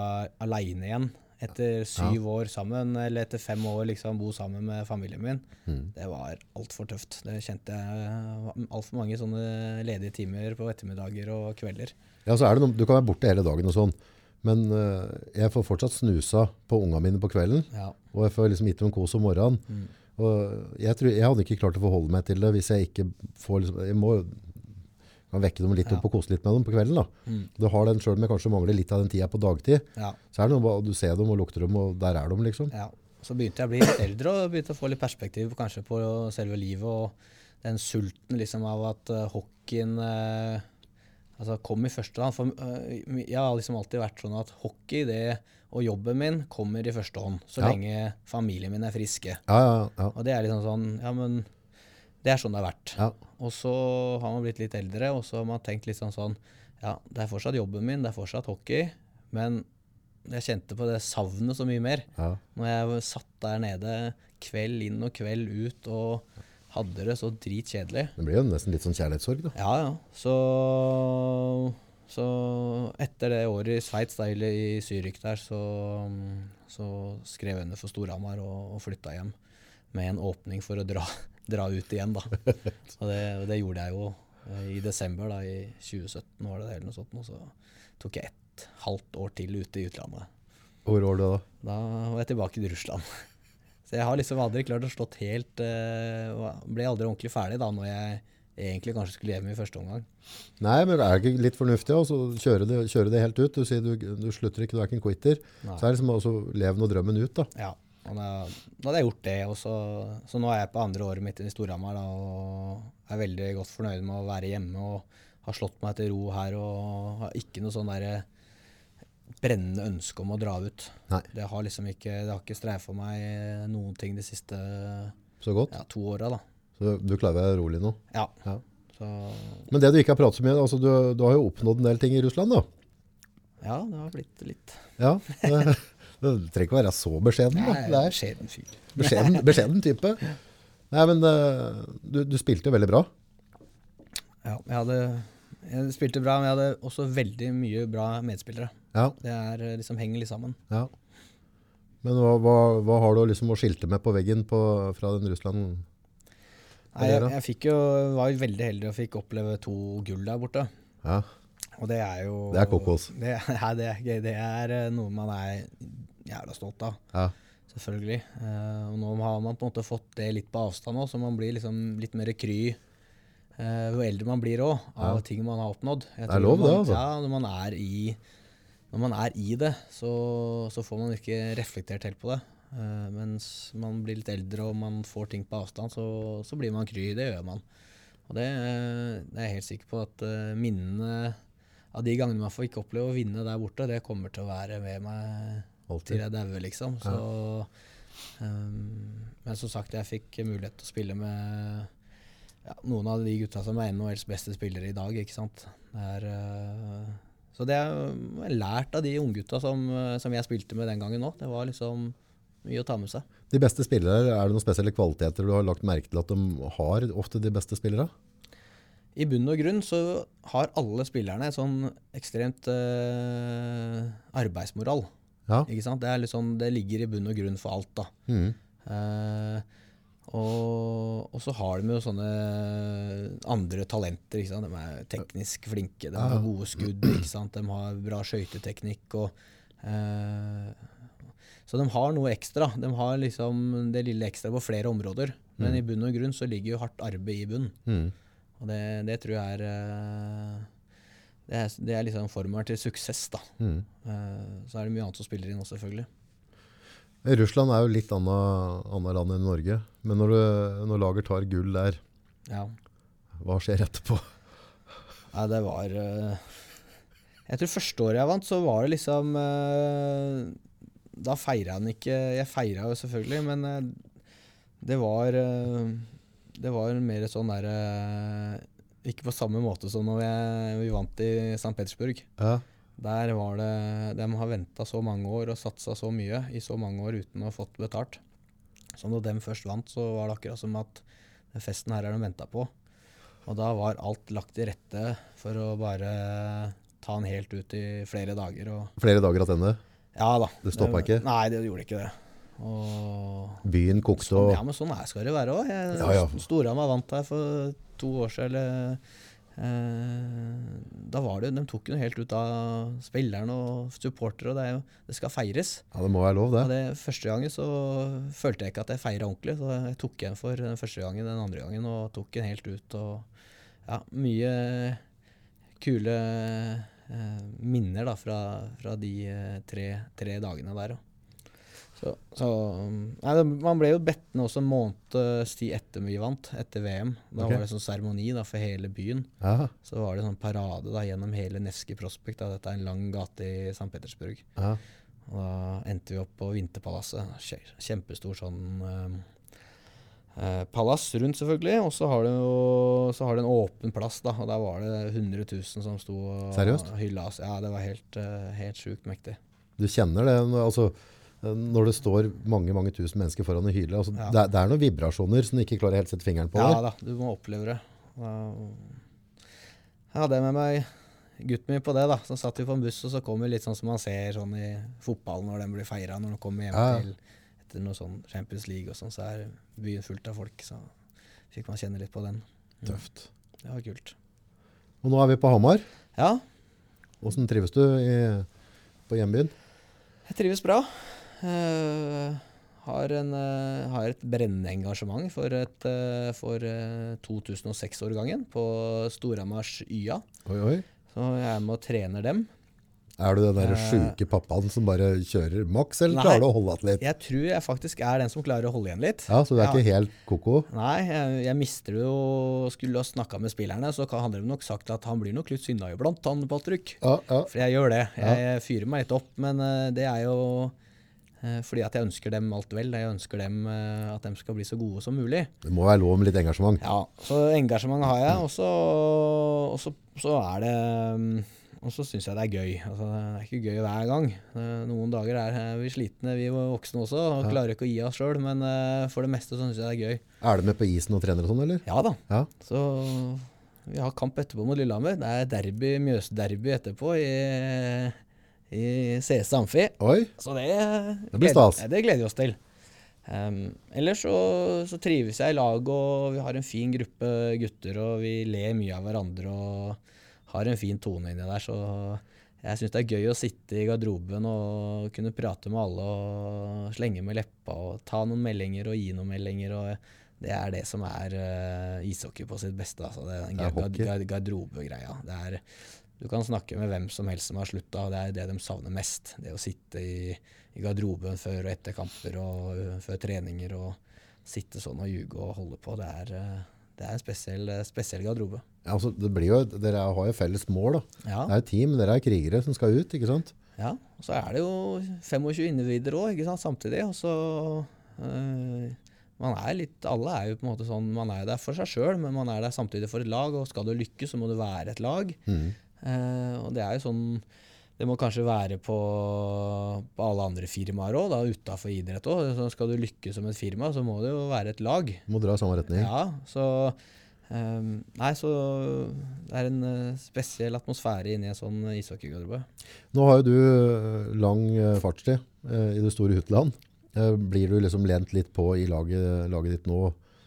aleine igjen etter syv år sammen, eller etter fem år liksom bo sammen med familien min, Mm. det var altfor tøft. Det kjente jeg altfor mange sånne ledige timer på ettermiddager og kvelder. Ja, så er det noe, Du kan være borte hele dagen og sånn, men uh, jeg får fortsatt snusa på unga mine på kvelden, Ja. og jeg får liksom gitt dem kos om morgenen. Mm. Og jeg, tror, jeg hadde ikke klart å forholde meg til det hvis jeg ikke får liksom, Jeg må kan vekke dem litt opp og kose litt med dem på kvelden. da. Mm. Du har den selv men kanskje mangler litt av den tida på dagtid. Ja. Så er det noe du ser dem og lukter dem, og der er de, liksom. Ja. Så begynte jeg å bli litt eldre og begynte å få litt perspektiv kanskje på selve livet. Og den sulten liksom av at uh, hockeyen uh, Altså kom i første hånd. For uh, jeg har liksom alltid vært sånn at hockey det, og jobben min kommer i første hånd. Så Ja. lenge familien min er friske. Ja, ja, ja. Og det er liksom sånn Ja, men det er sånn det har vært. ja. Og så har man blitt litt eldre, og så har man tenkt litt sånn sånn Ja, det er fortsatt jobben min, det er fortsatt hockey, men jeg kjente på det savnet så mye mer. ja. Når jeg satt der nede kveld inn og kveld ut og hadde det så dritkjedelig. Det blir jo nesten litt sånn kjærlighetssorg, da. Ja, ja. Så, så etter det året i Sveits, eller i Zürich der, så, så skrev jeg under for Storhamar og, og flytta hjem med en åpning for å dra, dra ut igjen, da. Og det, det gjorde jeg jo eh, i desember da, i 2017, var det det, eller noe sånt. Og så tok jeg et halvt år til ute i utlandet. Hvor var du da? Da var jeg tilbake til Russland. Så jeg har liksom aldri klart å slått helt uh, Ble aldri ordentlig ferdig da når jeg egentlig kanskje skulle hjem i første omgang. Nei, men det er det ikke litt fornuftig å kjøre, det- kjøre det helt ut? Du sier du, du slutter ikke, du er ikke en quitter. Nei. Så er det liksom også lev og drømmen ut, da. Ja, og da, da hadde jeg gjort det. Og så, så nå er jeg på andre året mitt i Storhamar og er veldig godt fornøyd med å være hjemme og har slått meg til ro her og har ikke noe sånn der brennende ønske om å dra ut. Nei. Det har liksom ikke, det har ikke streifa meg noen ting de siste Så godt. ja, to åra. Så du klarer deg rolig nå. Ja. Ja. Så Men det du ikke har pratet så mye, altså du, du har jo oppnådd en del ting i Russland, da. ja, det har blitt litt Ja. Det, trenger ikke å være så beskjeden, da. Nei, Det beskjeden fyr. beskjeden, beskjeden type. Nei, men eh, du, du spilte jo veldig bra. Ja, jeg hadde jeg spilte bra, men jeg hadde også veldig mye bra medspillere. Ja, Det er eh, liksom henger litt sammen. ja. Men hva, hva, hva har du liksom å skilte med på veggen på, fra den Russland? Nei, jeg, jeg fikk jo, var jo veldig heldig og fikk oppleve to gull der borte. Ja, Og det er jo Det er kokos. Det, ja, det er. Det er eh, noe man er jævla stolt av. ja. Selvfølgelig. Eh, og nå har man på en måte fått det litt på avstand òg, så man blir liksom litt mer kry eh, jo eldre man blir òg, av Ja. ting man har oppnådd. Jeg Det er lov, det, altså. Ja, når man er i, når man er i det, så, så får man ikke reflektert helt på det. Eh, mens man blir litt eldre og man får ting på avstand, så, så blir man kry. Det gjør man. Og det, eh, det er jeg helt sikker på at eh, minnene av de gangene man får ikke oppleve å vinne der borte, det kommer til å være med meg til jeg dauer, liksom. Så, um, men som sagt, jeg fikk mulighet til å spille med ja, noen av de gutta som er NHLs beste spillere i dag, ikke sant. Det er, uh, så det har lært av de unggutta som, som jeg spilte med den gangen òg. Det var liksom mye å ta med seg. De beste spillere, er det noen spesielle kvaliteter du har lagt merke til at de har ofte de beste spillere? I bunn og grunn så har alle spillerne sånn ekstremt uh, arbeidsmoral. Ja. Ikke sant? Det, er sånn, det ligger i bunn og grunn for alt, da. Mm. Eh, og, og så har de jo sånne andre talenter. Ikke sant? De er teknisk flinke, de har gode skudd, ikke sant? de har bra skøyteteknikk. og, eh, Så de har noe ekstra. De har liksom det lille ekstra på flere områder. Men i bunn og grunn så ligger jo hardt arbeid i bunn. Mm. Og det, det tror jeg er eh, det er, det er liksom formelen til suksess, da. Mm. Eh, så er det mye annet som spiller inn også, selvfølgelig. Russland er jo litt annet, land enn Norge. Men når, du, når lager tar gull der, Ja. hva skjer etterpå? Nei, det var eh, Jeg tror første året jeg vant, så var det liksom eh, Da feira han ikke Jeg feira jo selvfølgelig, men eh, det var eh, Det var mer sånn derre Ikke på samme måte som når jeg, vi vant i St. Petersburg. Ja. Der var det De har venta så mange år og satsa så mye i så mange år uten å ha fått betalt. Så når de først vant, så var det akkurat som at den festen her er de venta på. Og da var alt lagt til rette for å bare ta den helt ut i flere dager. Og Flere dager attende. ja da. Det stoppa ikke? Nei, det gjorde ikke det. Og Byen kokte sånn, og ja, men sånn er, skal det være òg. Ja, ja. Storhamar vant her for to år siden. Eller, eh, da var det, De tok jo helt ut av spillerne og supportere. og det, jo, det skal feires. Ja, det må være lov, det. Og det Første gangen så følte jeg ikke at jeg feira ordentlig, så jeg tok igjen for den første gangen den andre gangen og tok den helt ut. og ja, Mye kule eh, minner da fra, fra de eh, tre, tre dagene der. da. Så, så nei, det, Man ble jo bedt ned også en måneds tid etter vi vant, etter VM. Da okay. var det sånn seremoni for hele byen. Aha. Så var det sånn parade da, gjennom hele Nevskij Prospekt. Da. Dette er en lang gate i St. Petersburg. Aha. Og da endte vi opp på Vinterpalasset. Kje- Kjempestor sånn eh, eh, palass rundt, selvfølgelig. Og så har det jo så har det en åpen plass, da. Og der var det 100 000 som sto og Seriøst? hylla oss. Ja, det var helt, eh, helt sjukt mektig. Du kjenner det, altså, når det står mange mange tusen mennesker foran og hyler. Altså, Ja. det, det er noen vibrasjoner som du ikke klarer helt å sette fingeren på. Ja da, du må oppleve det. Jeg hadde med meg gutten min på det, da. Så satt vi på en buss, og så kom vi litt sånn som man ser sånn i fotballen når den blir feira, når den kommer hjem Ja. til etter noe sånn Champions League og sånn, så er byen fullt av folk. Så fikk man kjenne litt på den. Tøft. Det var kult. Og nå er vi på Hamar. Ja, Hvordan trives du i, på hjembyen? jeg trives bra. Eh, har, en, eh, har et brennende engasjement for, et, eh, for eh, 2006-årgangen på Storhamars YA. Oi, oi. Så jeg er med og trener dem. Er du den der sjuke pappaen som bare kjører maks, eller Nei. klarer du å holde igjen litt? Jeg tror jeg faktisk er den som klarer å holde igjen litt. Ja, Så du er Ja. ikke helt ko-ko? Nei, jeg, jeg mister det jo Skulle ha snakka med spillerne, så kan- hadde de nok sagt at han blir nok litt synda iblant, han Patrick. Ja, ja. For jeg gjør det. Jeg, fyrer meg litt opp, men det er jo fordi at jeg ønsker dem alt vel. Jeg ønsker dem eh, at de skal bli så gode som mulig. Det må være lov med litt engasjement. Ja, så engasjement har jeg, og så, og så, så er det mm, Og så syns jeg det er gøy. Altså, det er ikke gøy hver gang. Eh, Noen dager er vi slitne, vi voksne også, og Ja. klarer ikke å gi oss sjøl, men eh, for det meste så syns jeg det er gøy. Er du med på isen og trener og sånn, eller? Ja da. Ja. Så vi har kamp etterpå mot Lillehammer. Det er derby, Mjøsderby etterpå i, i CS Amfi. Oi, Så det, Det blir stas. Gleder, Det gleder vi oss til. Um, ellers så, så trives jeg i lag, og vi har en fin gruppe gutter, og vi ler mye av hverandre og har en fin tone inni der. Så jeg syns det er gøy å sitte i garderoben og kunne prate med alle og slenge med leppa og ta noen meldinger og gi noen meldinger. og det er det som er uh, ishockey på sitt beste. Altså. Det er den er garderobegreia. Det er, du kan snakke med hvem som helst som har slutta, og det er det de savner mest. Det å sitte i, i garderoben før og etter kamper og uh, før treninger og sitte sånn og ljuge og holde på. Det er, uh, det er en spesiell, eh, spesiell garderobe. Ja, altså, det blir jo, dere har jo felles mål. da. Ja, Det er et team, dere er krigere som skal ut, ikke sant? ja. Og så er det jo 25 individer òg, samtidig. Og så øh, man er litt, Alle er jo på en måte sånn Man er der for seg sjøl, men man er der samtidig for et lag. Og skal du lykkes, så må du være et lag. Mm. Eh, og det er jo sånn Det må kanskje være på, på alle andre firmaer òg, utafor idrett òg. Skal du lykkes som et firma, så må det jo være et lag. Må dra i samme retning. Ja, så ehm, Nei, så det er en eh, spesiell atmosfære inni en sånn ishockeygarderobe. Nå har jo du lang fartstid eh, i det store Hutland. Eh, Blir du liksom lent litt på i laget, laget ditt nå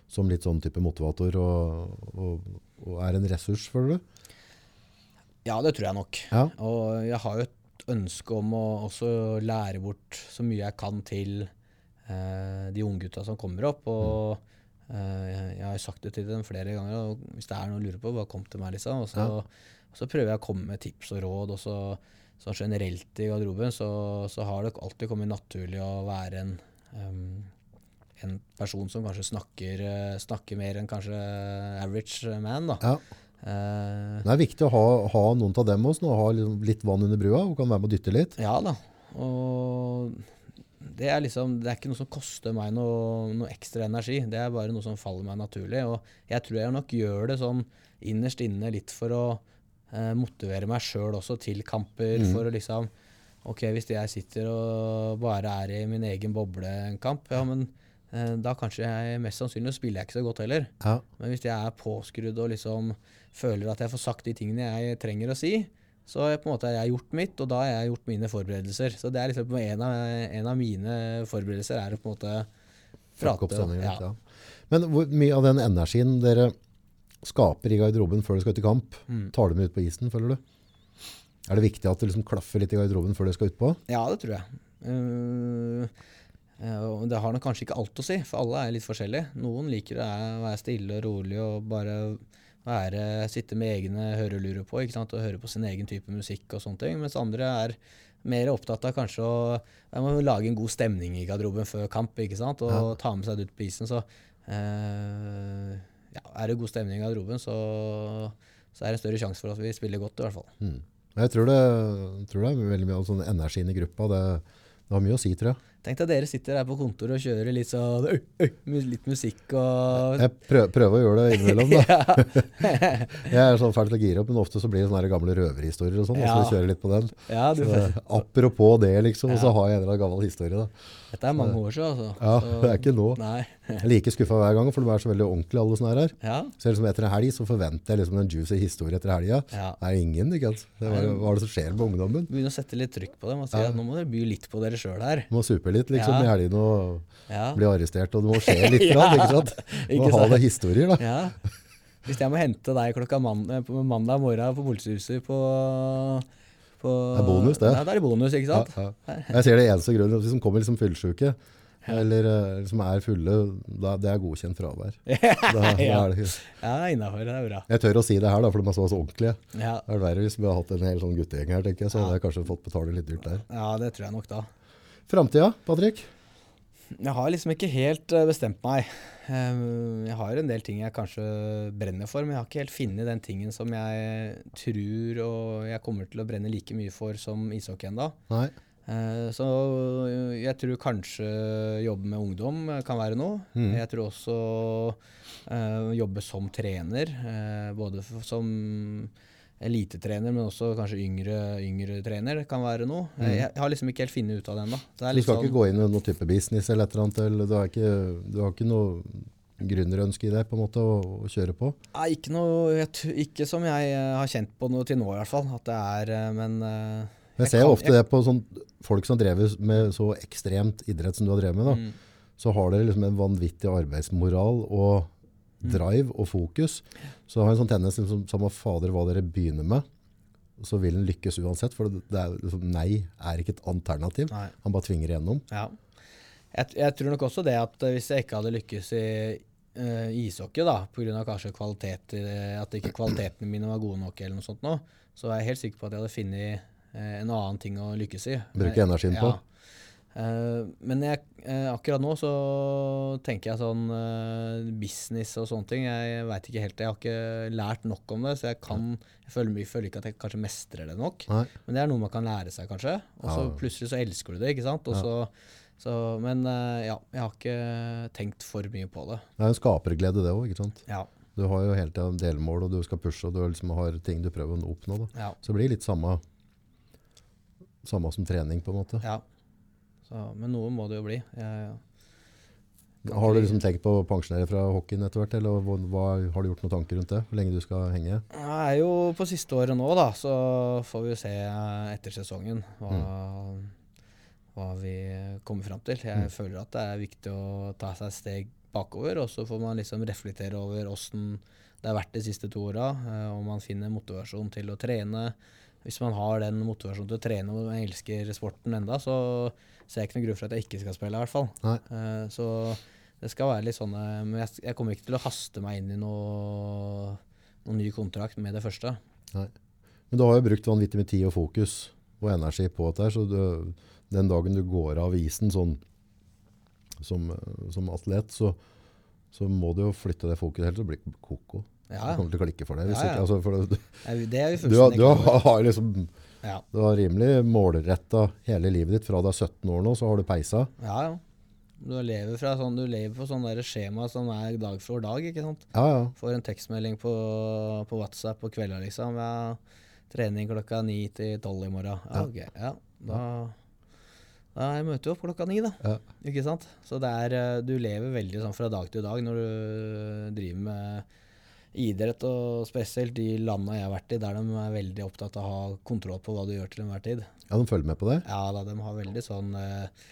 som litt sånn type motivator og, og, og er en ressurs, føler du? Ja, det tror jeg nok. Ja. Og jeg har jo et ønske om å også lære bort så mye jeg kan til eh, de unggutta som kommer opp. Og eh, jeg har jo sagt det til dem flere ganger, og hvis det er noe å lure på, bare kom til meg, liksom. Og så, og så prøver jeg å komme med tips og råd. Og så, så generelt i garderoben så, så har det alltid kommet naturlig å være en um, en person som kanskje snakker, eh, snakker mer enn kanskje average man, da. Ja. Eh, Det er viktig å ha, ha noen av dem også, og ha liksom litt vann under brua, og kan være med å dytte litt. Ja da. Og det er liksom Det er ikke noe som koster meg noe, noe ekstra energi. Det er bare noe som faller meg naturlig. Og jeg tror jeg nok gjør det sånn innerst inne litt for å eh, motivere meg sjøl også til kamper. Mm. For å liksom Ok, hvis jeg sitter og bare er i min egen boble en kamp, ja, men eh, da kanskje jeg mest sannsynlig spiller jeg ikke så godt heller. Ja. Men hvis jeg er påskrudd og liksom føler at jeg får sagt de tingene jeg trenger å si, så jeg på en måte jeg har gjort mitt, og da har jeg gjort mine forberedelser. Så det er liksom en av, en av mine forberedelser er å på en måte prate. ja. ja. Men hvor mye av den energien dere skaper i garderoben før du skal ut i kamp, Mm. tar du med ut på isen, føler du? Er det viktig at det liksom klaffer litt i garderoben før du skal ut på? ja, det tror jeg. Uh, det har nok kanskje ikke alt å si, for alle er litt forskjellige. Noen liker å være stille og rolig og bare være, sitte med egne hørelurer på ikke sant? og høre på sin egen type musikk og sånne ting. Mens andre er mer opptatt av kanskje å lage en god stemning i garderoben før kamp ikke sant? og Ja. ta med seg det ut på isen. Så eh, ja, er det god stemning i garderoben, så, så er det større sjanse for at vi spiller godt, i hvert fall. Mm. Jeg tror det, tror det er veldig mye av sånn energien i gruppa. Det, det har mye å si, tror jeg. Tenk deg dere sitter her på kontoret og kjører litt sånn øy, øy, litt musikk og Jeg prøver, prøver å gjøre det innimellom. da. Jeg er sånn fæl til å gire opp, men ofte så blir det sånne gamle røverhistorier og sånn. og Ja. Så kjører jeg litt på den. ja, du, Så, apropos det, liksom. Og så har jeg en eller annen gammel historie, da. dette er mange år siden, altså. Ja, Så- det er ikke nå. Nei. Jeg er like skuffa hver gang, for de er så veldig ordentlige, alle sånne her. Ja. Så liksom etter en helg så forventer jeg liksom en juicy historie etter helga. ja. Det er ingen, ikke sant. Hva er det som skjer med ungdommen? Begynne å sette litt trykk på dem og si Ja. at nå må dere by litt på dere sjøl her. Må må litt liksom Ja. i helgene og Ja. bli arrestert, og du må skje litt, Ja. grann, ikke sant? Du må ha noen historier, da. ja. Hvis jeg må hente deg klokka man eh, mandag morgen på politihuset på, på Det er bonus, det. Ja, det er bonus, ikke sant? ja. Jeg ser det eneste grunnen, hvis de kommer liksom fyllsjuke, eller eh, som er fulle, da, det er godkjent fravær. Da, Ja. det, Ja, innafor. Det er bra. jeg tør å si det her, da, for de er så, så ordentlige. Ja. Det er verre hvis vi hadde hatt en hel sånn guttegjeng her, tenker jeg, så hadde jeg kanskje fått betale litt dyrt der. ja, det tror jeg nok, da. Framtida, Patrick? Jeg har liksom ikke helt eh, bestemt meg. Eh, Jeg har en del ting jeg kanskje brenner for, men jeg har ikke helt funnet den tingen som jeg tror og jeg kommer til å brenne like mye for som ishockey ennå. Så jeg tror kanskje jobbe med ungdom kan være noe. Mm. Jeg tror også eh, jobbe som trener, eh, både som elitetrener, men også kanskje yngre, yngre trener kan være noe. Mhm. Jeg, jeg har liksom ikke helt funnet ut av det ennå. Du skal sånn- ikke gå inn i noen type business eller et eller annet, eller du har ikke, du har ikke noe gründerønske i det på en måte å, å kjøre på? Nei, ikke, noe, ikke som jeg eh, har kjent på noe til nå, i hvert fall. At det er eh, Men eh, Jeg Jeg ser jo ofte det på sånn, folk som drever med så ekstremt idrett som du har drevet med. Da. mm, Så har dere liksom en vanvittig arbeidsmoral og Mm. Drive og fokus. Så har jeg en sånn tendens liksom, samme fader hva dere begynner med, så vil den lykkes uansett. For er, liksom, nei er ikke et alternativ. Nei. Han bare tvinger igjennom. Ja. Jeg, jeg tror nok også det at eh, hvis jeg ikke hadde lykkes i uh, ishockey, da, pga. kanskje kvalitet, det- at ikke kvalitetene mine var gode nok, eller noe sånt nå, så er jeg helt sikker på at jeg hadde funnet uh, en annen ting å lykkes i. Bruke energien på. Ja. Eh, men jeg, eh, akkurat nå så tenker jeg sånn eh, business og sånne ting. Jeg veit ikke helt. Jeg har ikke lært nok om det, så jeg kan Jeg føler, jeg føler ikke at jeg kanskje mestrer det nok. Nei. Men det er noe man kan lære seg, kanskje. Og så Ja. plutselig så elsker du det, ikke sant. Og Ja. så, så, men ja, jeg har ikke tenkt for mye på det. Det er jo en skaperglede det òg, ikke sant. Ja. Du har jo hele tida delmål, og du skal pushe, og du liksom har ting du prøver å oppnå. Da. Ja. Så det blir litt samme, samme som trening, på en måte. ja. Så, men noe må det jo bli. Jeg, Har du liksom tenkt på å pensjonere fra hockeyen etter hvert, eller hva, hva, har du gjort noen tanker rundt det? Hvor lenge du skal henge? jeg er jo på siste året nå, da, så får vi jo se etter sesongen hva, hva vi kommer fram til. Jeg Mm. føler at det er viktig å ta seg et steg bakover, og så får man liksom reflektere over åssen det har vært de siste to åra, eh, om man finner motivasjon til å trene. Hvis man har den motivasjonen til å trene og man elsker sporten enda, så ser jeg ikke noen grunn for at jeg ikke skal spille, i hvert fall. Nei. Eh, Så det skal være litt sånn Men jeg, jeg kommer ikke til å haste meg inn i noe, noen ny kontrakt med det første. Men du har jo brukt vanvittig med tid og fokus og energi på dette, så du, den dagen du går av isen sånn, som, som atlet, så, så må du jo flytte det fokuset helt, så blir det koko. Ja, Det kommer til å klikke for deg. Ja, ja. altså, for du, det er vi du, har, du har, liksom Ja, Du har rimelig målretta hele livet ditt. Fra du er 17 år nå, så har du peisa. ja. ja. Du lever, fra sånn, du lever på sånn der skjema som er dag for dag, ikke sant. Ja, ja. Får en tekstmelding på, på WhatsApp på kvelda, liksom. Ja, trening klokka ni til tolv i morgen. Ja, Ja. ok. Ja, da, da møter du opp klokka ni, da. Ja. Ikke sant? Så det er, eh, du lever veldig sånn fra dag til dag når du driver med idrett, og spesielt de landa jeg har vært i, der de er veldig opptatt av å ha kontroll på hva du gjør til enhver tid. ja, de følger med på det. Ja da, de har veldig sånn eh,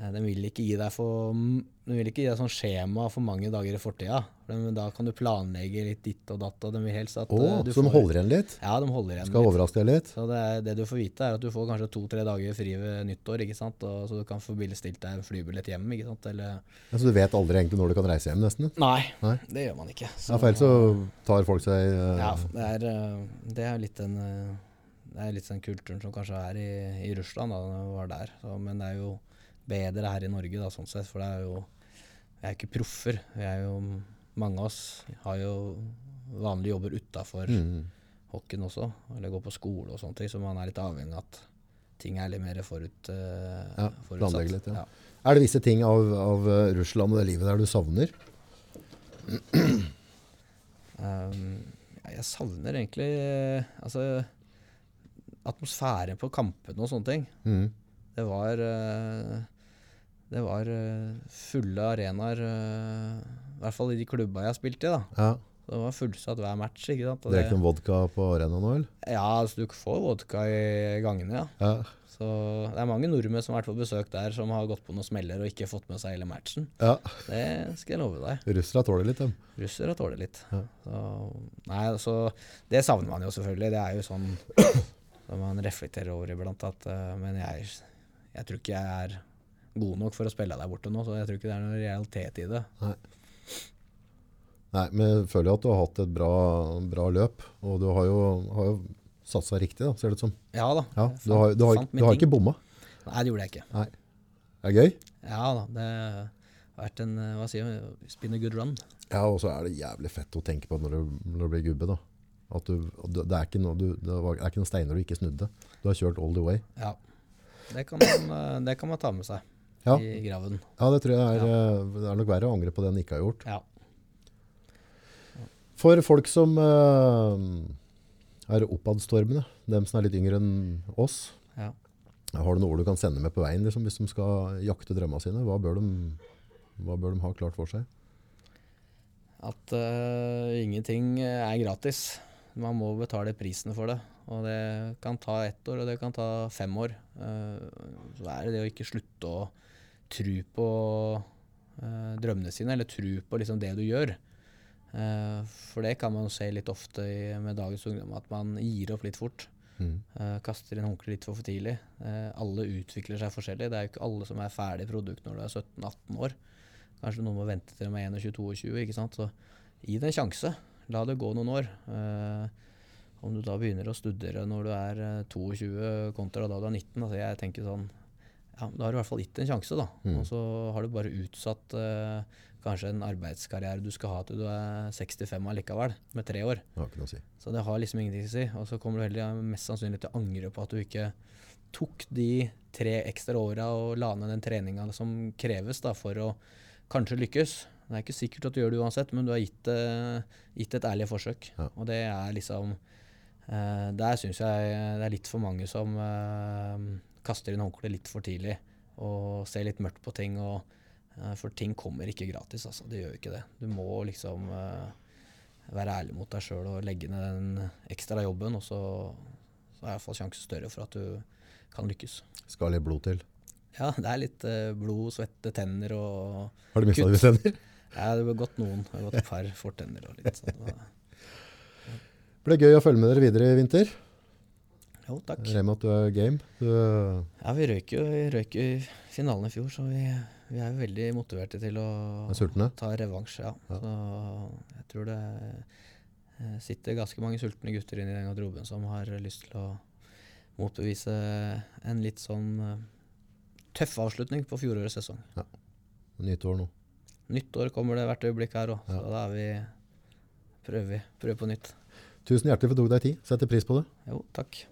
eh, vil ikke gi deg for Den vil ikke gi deg sånn skjema for mange dager i fortida. Men da kan du planlegge litt ditt og datt, og de vil helst at oh, du så de holder igjen litt? Ja, de holder igjen Skal litt. overraske deg litt? Så det, det du får vite, er at du får kanskje to-tre dager fri ved nyttår, ikke sant? Og, så du kan få billigstilt deg en flybillett hjem, ikke sant? Eller Ja, så du vet aldri egentlig når du kan reise hjem, nesten? Nei, Nei. det gjør man ikke. Ja, for ellers så tar folk seg uh, Ja, det er, eh, det er litt den den kulturen som kanskje er i, i Russland, da jeg var der. Så, men det er jo bedre her i Norge, da, sånn sett. For det er jo Vi er ikke proffer. Vi er jo Mange av oss har jo vanlige jobber utafor mm. hockeyen også. Eller går på skole og sånne ting, så man er litt avhengig av at ting er litt mer forut, uh, Ja, forutsatt. litt, ja. Er det visse ting av, av eh, Russland og det livet der du savner? Um, jeg savner egentlig eh, altså, atmosfæren på kampene og sånne ting. Mm. Det var eh, Det var eh, fulle arenaer, eh, i hvert fall i de klubba jeg spilte i. da. Ja. Det var fullsatt hver match. ikke sant? Drekk det, vodka på arena nå, eller? ja, altså Du får vodka i gangene, ja. Ja. Så Det er mange nordmenn som har vært på besøk der, som har gått på noen smeller og ikke fått med seg hele matchen. ja. Det skal jeg love deg. Russere tåler litt, dem. Russere tåler litt. Ja. Så, nei, altså, det savner man jo selvfølgelig. Det er jo sånn som man reflekterer over iblant. At, eh, men jeg, jeg tror ikke jeg er god nok for å spille der borte nå, så jeg tror ikke det er noen realitet i det. Nei, men jeg føler at du har hatt et bra, bra løp, og du har jo, har jo satsa riktig, da, ser det ut som. Ja da. Ja, du har, fant- du har, du har ikke bomma. Nei, det gjorde jeg ikke. Er det gøy? Ja da, det har vært en eh, Hva sier man? Spin a good run. Ja, og så er det jævlig fett å tenke på når du, når du blir gubbe, da. At du, det, det, er ikke noe, du, det er ikke noen steiner du ikke snudde. Du har kjørt all the way. Ja. Det kan man, eh, det kan man ta med seg Ja, i graven. ja det tror jeg er, eh, det er nok verre å angre på det en ikke har gjort. Ja. For folk som uh, er oppadstormende, dem som er litt yngre enn oss, ja. har du noe du kan sende med på veien liksom, hvis de skal jakte drømmene sine? Hva bør de, hva bør de ha klart for seg? At uh, ingenting er gratis. Man må betale prisen for det. Og det kan ta ett år, og det kan ta fem år. Uh, så er det det å ikke slutte å tro på uh, drømmene sine, eller tro på liksom det du gjør. Uh, for det kan man se litt ofte i, med dagens ungdom, at man gir opp litt fort. Mm. Uh, kaster inn håndkleet litt for, for tidlig. Alle utvikler seg forskjellig. Det er jo ikke alle som er ferdig produkt når du er 17-18 år. Kanskje noen må vente til de er 21-22, ikke sant. Så gi det en sjanse. La det gå noen år. Om du da begynner å studere når du er eh, 22 kontra da du er 19, altså jeg tenker sånn Ja, da har du i hvert fall gitt en sjanse, da. Mm. Og så har du bare utsatt eh, kanskje en arbeidskarriere du skal ha til du er 65 allikevel, med tre år. Det har ikke noe å si. Så det har liksom ingenting å si. Og så kommer du heller mest sannsynlig til å angre på at du ikke tok de tre ekstra åra og la ned den treninga som kreves da, for å kanskje lykkes. Det er ikke sikkert at du gjør det uansett, men du har gitt, eh, gitt et ærlig forsøk. Ja. Og det er liksom eh, Der syns jeg det er litt for mange som eh, kaster inn håndkleet litt for tidlig og ser litt mørkt på ting. Og, eh, for ting kommer ikke gratis, altså. Det gjør ikke det. Du må liksom eh, være ærlig mot deg sjøl og legge ned den ekstra jobben, og så, så er iallfall sjansen større for at du kan lykkes. Skal litt blod til. Ja, det er litt eh, blod, svette, tenner og Har du mista dine tenner? Ja, det har gått noen. Det har gått et par fortenner og litt sånn. Det ble gøy å følge med dere videre i vinter. Jo, takk. Regner med at du er game. Du, Ja, vi røyk jo røyk i finalen i fjor, så vi, vi er jo veldig motiverte til å ta revansj. Ja. Ja. Så jeg tror det eh, sitter ganske mange sultne gutter inne i den garderoben som har lyst til å motbevise en litt sånn eh, tøff avslutning på fjorårets sesong. nytt år nå. Nytt år kommer det hvert øyeblikk her òg, Ja. så da er vi prøver vi. Prøver på nytt. Tusen hjertelig for at du tok deg tid. Setter pris på det. Jo, takk.